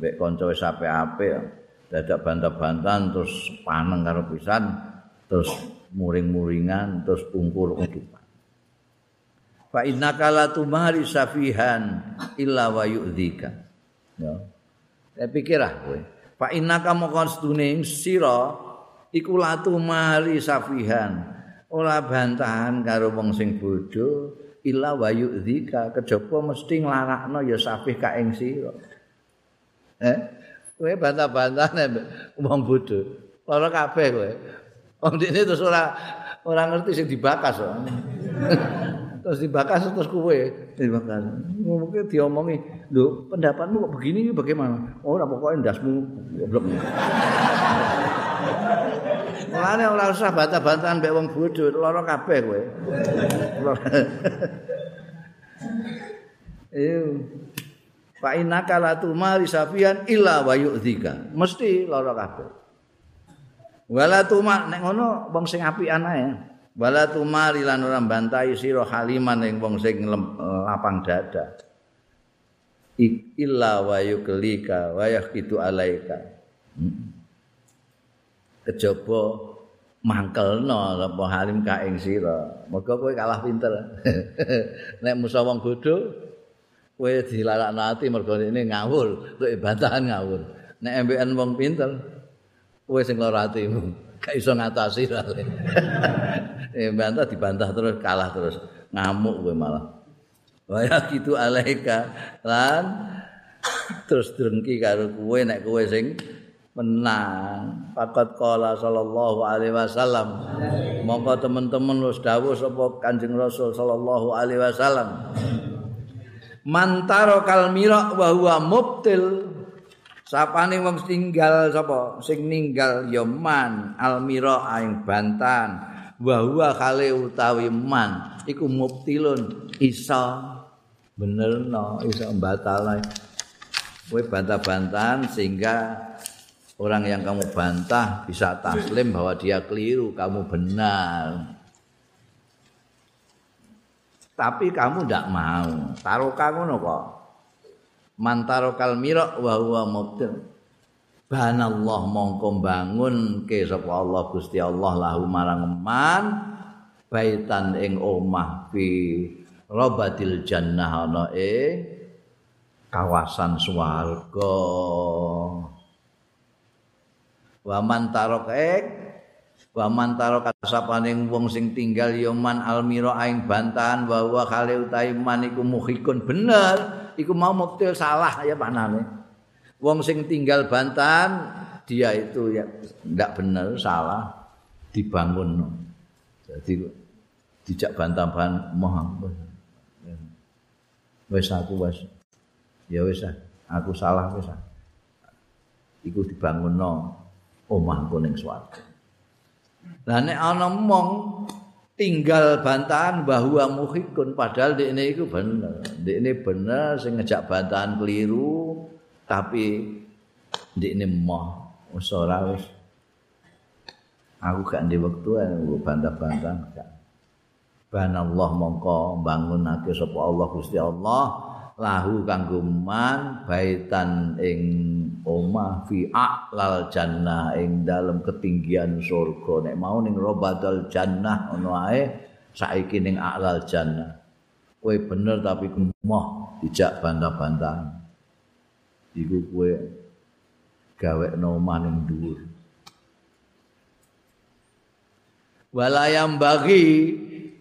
A: mbek kanca wis apik-apik dadak bantan-bantan terus paneng karo pisan terus muring-muringan terus pungkur kehidupan. Fa innaka la tumari safihan illa wa yu'dzika. Ya. Saya pikir ah kowe. Fa innaka mokon sedune sira iku la tumari safihan. Ora bantahan karo wong sing bodho illa wa yu'dzika. Kejaba mesti nglarakno ya sapih ka ing sira eh kowe bantah-bantahan wong bodho ora kabeh kowe wong dene terus ora ora ngerti sing dibakas kok terus dibakas terus kowe dibakas. Mungkin diomongi, "Lho, pendapatmu kok begini bagaimana?" Oh, ora pokoke ndasmu goblok. Mulane ora usah bantah-bantahan mbek wong bodho, lara kabeh kowe. Iyo. Fa innaka la tumari safian illa wa yu'dzika. Mesti lara kabeh. Wala tuma nek ngono wong sing apian ae. Wala tumari lan ora bantai sira haliman ing wong sing lapang dada. Illa wa yuklika wa yaqitu alaika. Kejaba mangkelno apa halim ka ing sira. Mergo kowe kalah pinter. nek musa wong bodho kowe dilalakno ati mergo ini ngawur, tuh bantahan ngawur. Nek MBN wong pinter, kowe sing lara atimu. Gak iso ngatasi rale eh bantah dibantah terus kalah terus. Ngamuk kowe malah. Waya gitu alaika lan terus drengki karo kowe nek kowe sing menang. Fakat qala sallallahu alaihi wasallam. Monggo teman-teman wis dawuh sapa Kanjeng Rasul sallallahu alaihi wasallam mantaro kalmira wa huwa mubtil Sapane wong tinggal sapa? Sing ninggal ya man almira aing bantan. Wa huwa khale utawi man iku mubtilun isa benerno isa batal. Kowe bantah-bantahan sehingga orang yang kamu bantah bisa taslim bahwa dia keliru, kamu benar. Tapi kamu tidak mau. Taruh kamu kok. mantaro kalmira wa huwa mubtil banallah mongko bangun ke sapa Allah Gusti Allah lahu marang man baitan ing omah fi robatil jannah ana e kawasan swarga wa mantaro wa mantaro kasapaning wong sing tinggal yoman almira aing bantahan wa huwa khali utahe man iku muhikun bener iku mau muktil salah ya panane. Wong sing tinggal bantan dia itu ya ndak bener salah dibangun. Jadi dijak bantahan moh wis aku wis ya wis aku salah wis iku dibangunno omahku ning swarga. Lah nek ana mong tinggal bantahan bahwa muhikun padahal di ini itu benar di benar saya ngejak bantahan keliru tapi di ini mau usora aku gak di waktu aku bantah-bantah ban Allah mongko bangun nake sapa Allah Gusti Allah lahu kanggo man baitan ing omah fi a'lal jannah ing dalem ketinggian surga. Nek mau ning robadal jannah ono ae saiki ning a'lal jannah. Kowe bener tapi gemoh dijak bantah-bantah iku kowe gawe omah ning dhuwur. Walayam bagi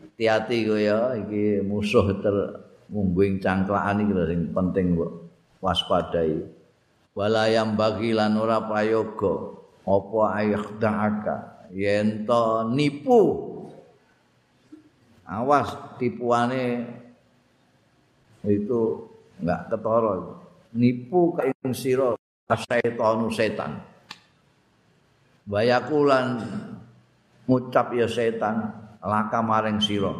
A: hati-hati kowe ya iki musuh ter mungguing cangklaan iki penting kok waspadai walayam bagi lan ora prayoga. Apa ayakhdaka yen to nipu. Awas tipuane itu enggak ketara nipu ka ing sira setan setan. Bayakulan ngucap ya setan laka maring sira.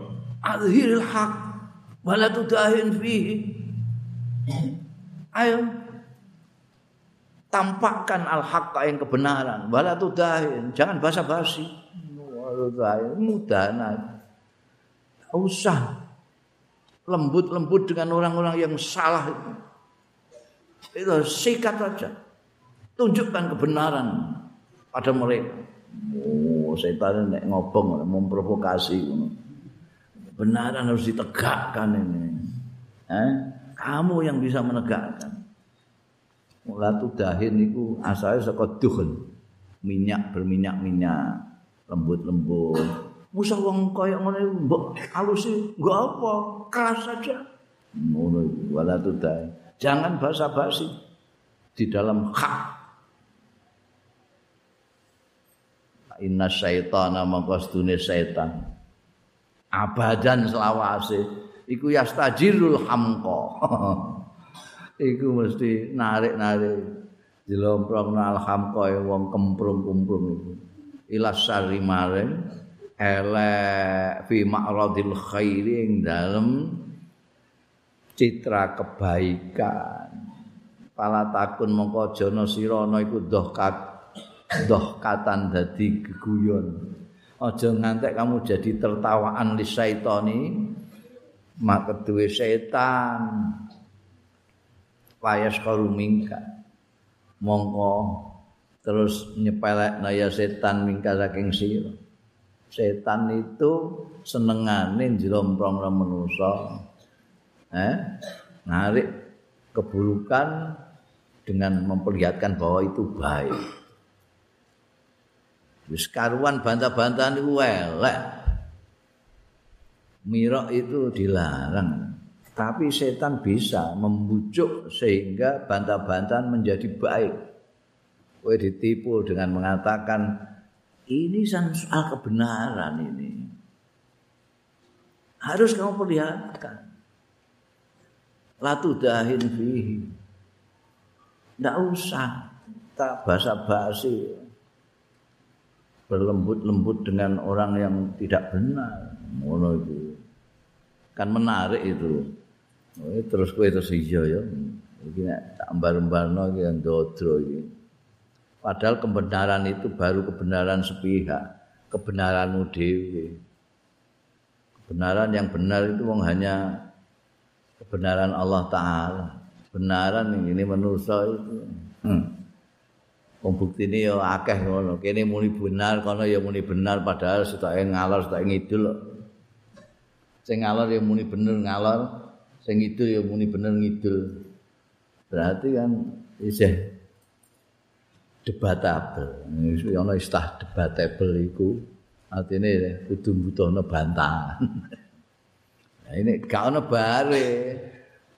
A: Azhiril haq wala tudahin fihi. Ayo tampakkan al-haqqa yang kebenaran. Wala tudahin jangan basa-basi. Mudah usah. Lembut-lembut dengan orang-orang yang salah itu. Itu sikat saja. Tunjukkan kebenaran pada mereka. Oh setan nek ngobong memprovokasi kebenaran harus ditegakkan ini. Eh? Kamu yang bisa menegakkan. Mulatu dahin itu asalnya saka duhun. Minyak berminyak-minyak, lembut-lembut. Musa wong kaya ngono iku mbok alusi nggo apa? Keras saja. Ngono iku walatu dahin. Jangan basa-basi di dalam hak. Inna syaitana maqastune syaitan. abadan selawase iku yastajirul hamqa iku mesti narik-narik. Dilomprongno alhamqa wong kemprung-kumprung iku. Ila sari maring elek fi ma'radil khairi ing dalem citra kebaikan. Pala takun mongko jana sira ana iku doh kat doh katan dadi geguyon. Aja ngantek kamu jadi tertawaan li syaitani maka duwe setan payas karumingka mongko terus nyepelek naya setan mingka saking sira setan itu senengane njlomprong manusa eh narik keburukan dengan memperlihatkan bahwa itu baik. Wis karuan bantah-bantahan itu elek. Mirok itu dilarang. Tapi setan bisa membujuk sehingga bantah-bantahan menjadi baik. Kowe ditipu dengan mengatakan ini soal kebenaran ini. Harus kamu perlihatkan. Latu dahin fihi. Tidak usah tak basa-basi berlembut-lembut dengan orang yang tidak benar. Kan menarik itu. Terus kowe terus iya ya. Iki nek tak embar-embarno iki ndodro iki. Padahal kebenaran itu baru kebenaran sepihak, kebenaranmu dewi. Kebenaran yang benar itu wong hanya kebenaran Allah Taala. kebenaran ini manusa itu. Hmm. Wong buktine ya akeh ngono. Kene muni benar, kono ya muni benar padahal setoke ngalor, setoke ngidul. Sing ngalor ya muni bener ngalor, sing ngidul ya muni bener ngidul. Berarti kan isih debatable. Iki ana istilah debatable iku artine kudu butuhno bantahan. nah, ini gak ono bare.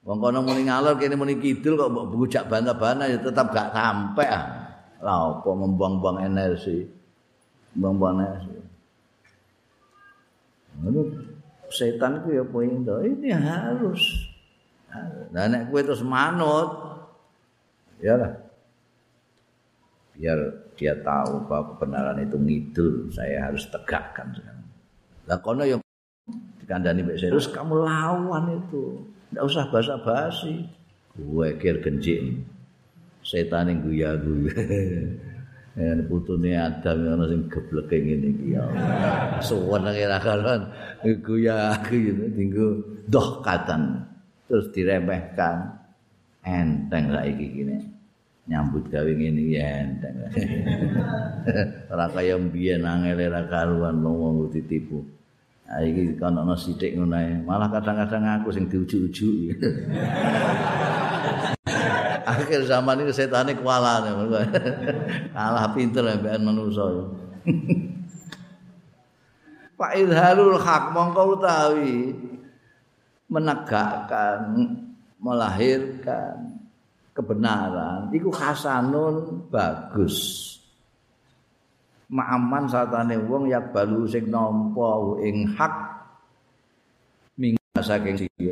A: Wong kono muni ngalor kene muni kidul kok mbok bujak bantah-bantah ya tetap gak sampai ah. Lah apa membuang-buang energi. Membuang energi. Ini setan itu ya poin itu. Ini harus. Nah, nek kowe terus manut. Ya lah. Biar dia tahu bahwa kebenaran itu ngidul, saya harus tegakkan sekarang. Lah kono yang dikandani Mbak Serus, kamu lawan itu. Tidak usah basa-basi. Gue kir genjik. Setan yang guya-guya. Ya putune Adam yang sing gebleke ngene iki ya. Suwen nang ora kalan guya gitu tinggu doh katan terus diremehkan enteng saiki gini nyambut gawe ngene ya enteng. Ora kaya mbiyen angel ora karuan wong ditipu. Ha iki kan ana sithik ngono Malah kadang-kadang aku sing diuju-uju. Akhir zaman ini setane kualan. Kalah pinter mbekan manusa. Pak Idharul Haq mongko utawi menegakkan melahirkan kebenaran iku hasanun bagus ma'aman satane wong yak balu sing nampa ing hak minggu saking sira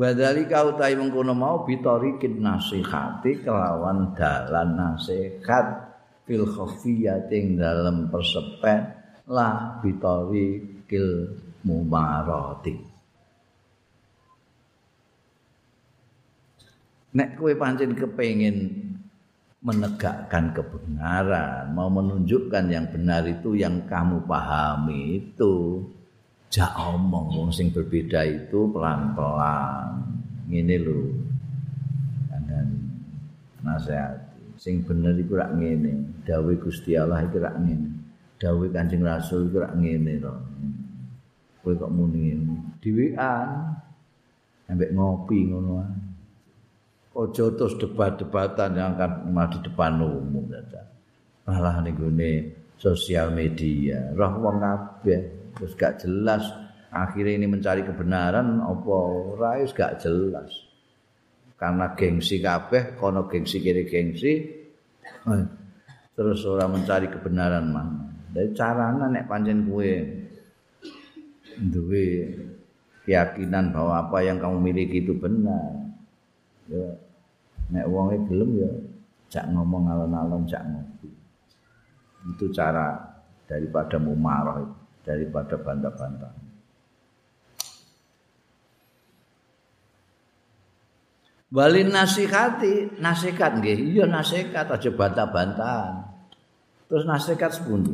A: Wadhalika utai mengkono mau bitorikin nasihati kelawan dalan nasihat fil khafiyating dalam persepen lah bitorikil mumarati. Nek kue pancen kepengin menegakkan kebenaran, mau menunjukkan yang benar itu yang kamu pahami itu jak omong wong sing berbeda itu pelan-pelan. Ngene lho. Dan nasihat sing bener iku rak ngene, dawuh Gusti Allah iku rak ngene. Dawuh Kanjeng Rasul iku rak ngene to. Kowe kok muni. Dhewean ambek ngopi ngono ojo terus debat-debatan yang akan di depan umum saja. Malah nih sosial media, roh wong kabeh terus gak jelas. Akhirnya ini mencari kebenaran, opo rais gak jelas. Karena gengsi kabeh, kono gengsi kiri gengsi, terus orang mencari kebenaran mana. Dari caranya nek pancen kue duwe keyakinan bahwa apa yang kamu miliki itu benar. Ya, nek wonge gelem ya jak ngomong alon-alon jak ngopi. Itu cara daripada mumarah daripada bantah-bantah. Walin nasihati, nasihat nggih. Iya nasihat aja bantah-bantahan. Terus nasihat sepundi?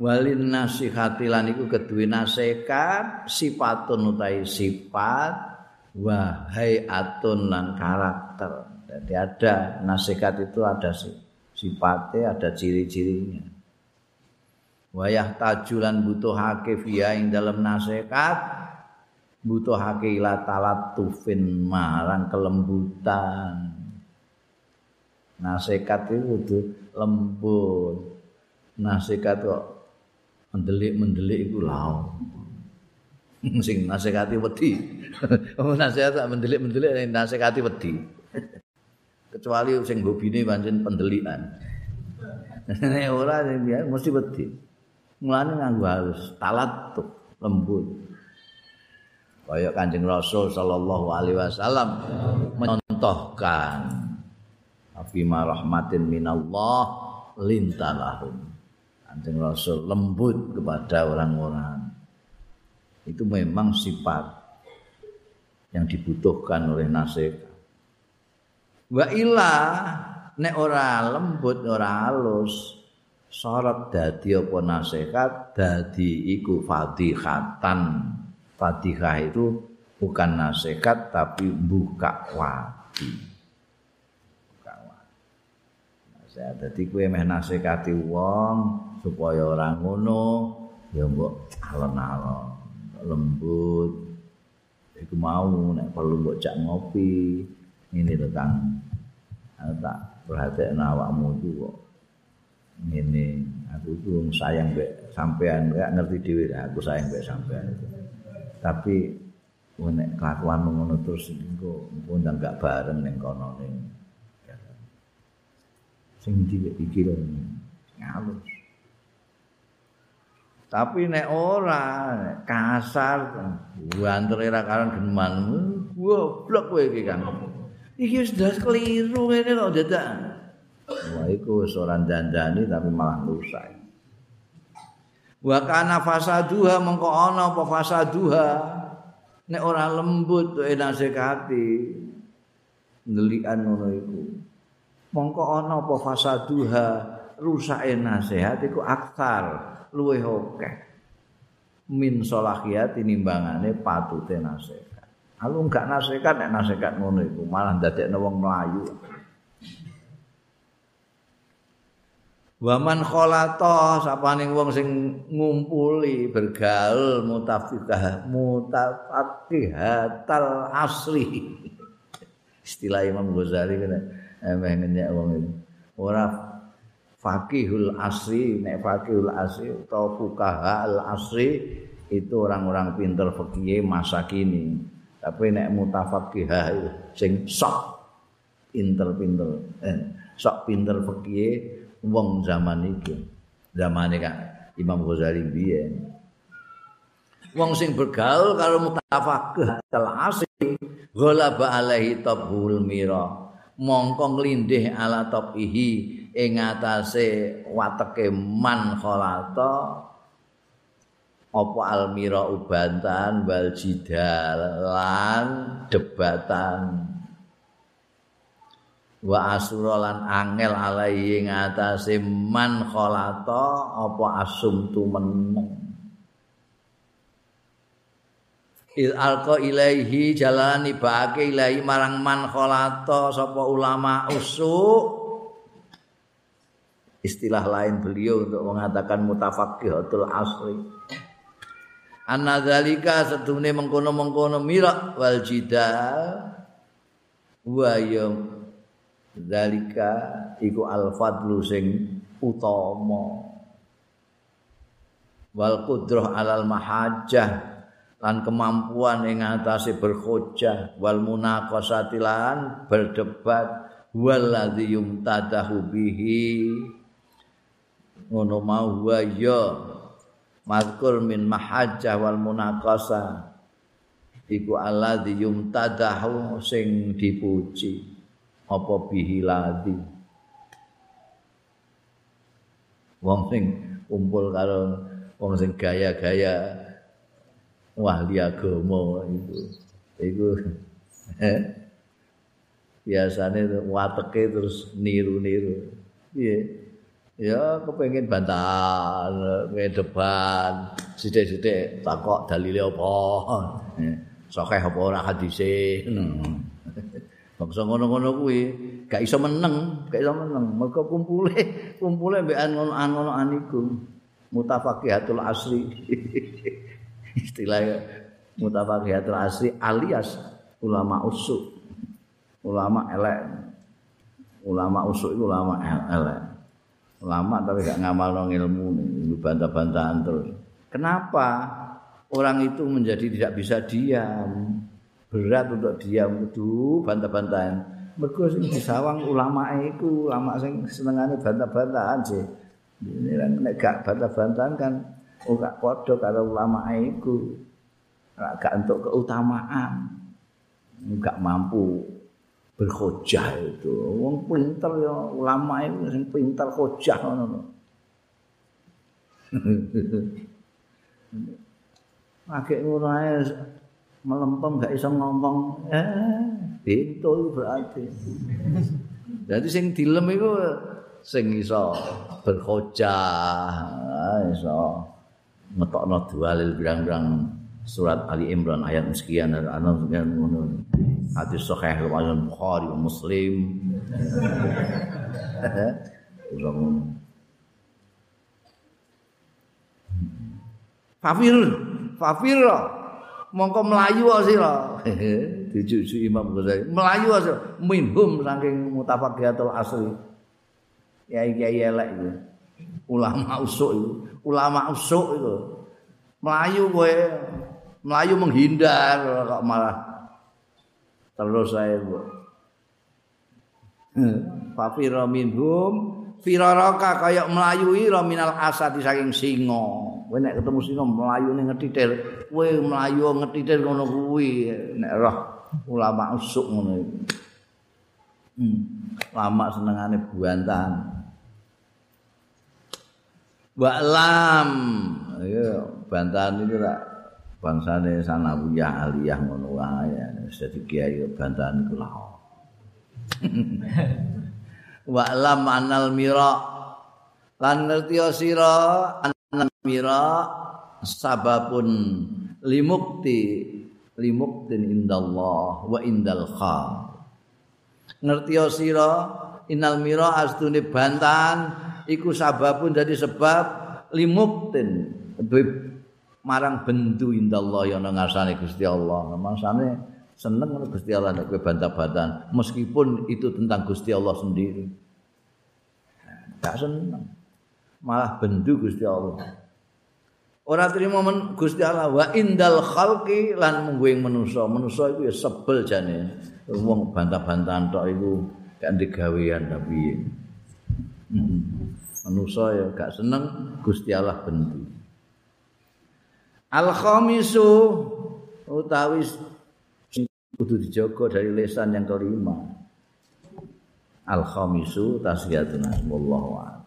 A: Walin nasihati lan iku keduwe nasihat sifatun utai sifat wahai atun lan karakter. Jadi ada nasihat itu ada sifatnya, ada ciri-cirinya. Wayah tajulan butuh hake via ing dalam nasihat butuhake ila talatufin marang kelembutan. Nasihat itu kudu lembut. Nasihat kok mendelik-mendelik iku lao sing nasihati wedi. Oh nasihat mendelik-mendelik nasihati wedi? Kecuali sing hobine pancen pendelikan. Ora mesti wedi mulane nganggo halus talat lembut. Kaya Kanjeng Rasul sallallahu alaihi wasallam mencontohkan afima rahmatin minallah lintalahum. Kanjeng Rasul lembut kepada orang-orang. Itu memang sifat yang dibutuhkan oleh nasib. Wa illa nek ora lembut ora halus syarat dadi apa nasihat dadi iku fadhihatan Fatihah itu bukan nasihat tapi buka wati. Buka wati. Nasihat dadi kowe meh nasihati wong supaya ora ngono ya mbok alon-alon lembut. Iku mau nek perlu mbok jak ngopi. Ini lho Kang. Tak perhatian awakmu itu kok. Ini aku tuh sayang mbek sampean gak ngerti dhewe aku sayang mbek sampean. Tapi nek kelakuan ngono terus engko undang gak bareng ning kono ning sing dipikir ngalus. Tapi nek ora kasar bantere ra karon geman. Goblok kowe iki kan iki sudah keliru ngene kok dadak wah wis ora dandani tapi malah rusak. Wa kana fasaduha mengko ana apa fasaduha? Nek ora lembut to nasekati ndelikan ngono iku. Mengko ana apa fasaduha rusake nasihat iku aksar luweh akeh. Min salahiyat tinimbangane patute nasihat Kalau enggak nasihat, nek nasihat ngono iku malah ndadekno wong mlayu. Waman kholata sapane wong sing ngumpuli bergaul mutafiqah mutafaqihatal asri. Istilah Imam Ghazali kan emeh ngenyek wong iki. Ora faqihul asri, nek faqihul asri atau fuqaha al asri itu orang-orang pinter fikih masa kini. Tapi nek mutafaqihah sing sok pinter-pinter, eh, sok pinter fikih wong zaman itu zamane kak Imam Ghazali biyen wong sing bergaul karo mutafaqih tel asih ghalaba alaihi tabul mira. Mongko nglindih ala tabihi ing atase wateke man kholata apa almira ubantan wal jidalan debatan wa asura lan angel alaihi ngatasé man kholata apa asumtu meneng il alqa ilaihi jalani baake ilahi marang man kholata sapa ulama usuk. Istilah lain beliau untuk mengatakan mutafaqihatul asri. Anadzalika setune mengkono-mengkono mirak wal jidal. Wa zalika iku al fadlu sing utama. Wal qudrah alal mahajjah lan kemampuan ing atase berhujjah. Wal munaqasati berdebat. Waladzi yumtadahu bihi. Ngono mau wa ya. Mazkur min mahajjah wal munaqasa. Iku alladzi yumtadahu sing dipuji apa bihi ladzi wong sing kumpul karo wong sing gaya-gaya wahli agama itu itu biasanya wateke terus niru-niru. Iya ya kepengen bantahan ngedeban sithik-sithik takok dalile apa? Sokeh apa ora hadise bangsa ngono-ngono kuwi gak iso meneng gak iso meneng. Mergo kumpule kumpule mbek ngono-ngono iku mutafaqihatul asri. Istilah mutafaqihatul asri alias ulama usuk. Ulama elek. Ulama usuk itu ulama elek. Ulama tapi gak ngamal nong ilmu bantah-bantahan terus. Kenapa orang itu menjadi tidak bisa diam berat untuk diam. Itu bantah-bantahan. Mergo sing disawang ulama itu ulama sing senengane bantah-bantahan sih ini kan nek gak bantah-bantahan kan oh gak padha karo ulama itu gak untuk keutamaan. Gak mampu berhojah itu. Wong pinter ya ulama itu sing pinter hojah ngono. Akeh ngono ae melempem gak iso ngomong. Eh, itu berarti. Jadi sing dilem iku sing iso berhojah, iso metokno dalil birang-birang surat Ali Imran ayat sekian dan ana sekian ngono. hadis sahih riwayat Bukhari dan Muslim. Fafir, fafir mongko melayu sira. Dijuju Imam Ghazali. Melayu sira minhum saking mutafaqihatul asri. Kiai-kiai elek itu. Ulama usuk itu. Ulama usuk itu. Melayu kowe. Melayu menghindar kok malah terus saya bu Fafira minhum firaraka kaya melayui minal asati saking singa. Kowe nek ketemu singa melayu ning ngetitir, kowe melayu ngetitir ngono kuwi nek roh ulama usuk ngono. Hmm. Lama senengane buantan. Mbak Lam, ayo bantahan itu tak bangsane sanawiyah aliyah ngono wae dadi kiai bantahan iku lah wa lam anal mira lan ngerti sira mira sababun limukti limuktin indallah wa indal kha ngerti sira inal mira astune bantahan iku sababun dadi sebab limuktin marang bendu indallah ya nang ngarsane Gusti Allah. Mangsane seneng Gusti Allah nek kowe bantah-bantahan meskipun itu tentang Gusti Allah sendiri. Gak seneng. Malah bendu Gusti Allah. Ora trimo men Gusti Allah wa indal khalqi lan mungguing manusa. Manusa iku ya sebel jane. Wong bantah-bantahan tok iku gak digawean tapi manusa ya gak seneng Gusti Allah bendu. Al khamisu utawi kudu dijaga dari lesan yang kelima. Al khamisu tasbiyatuna wallahu a'lam.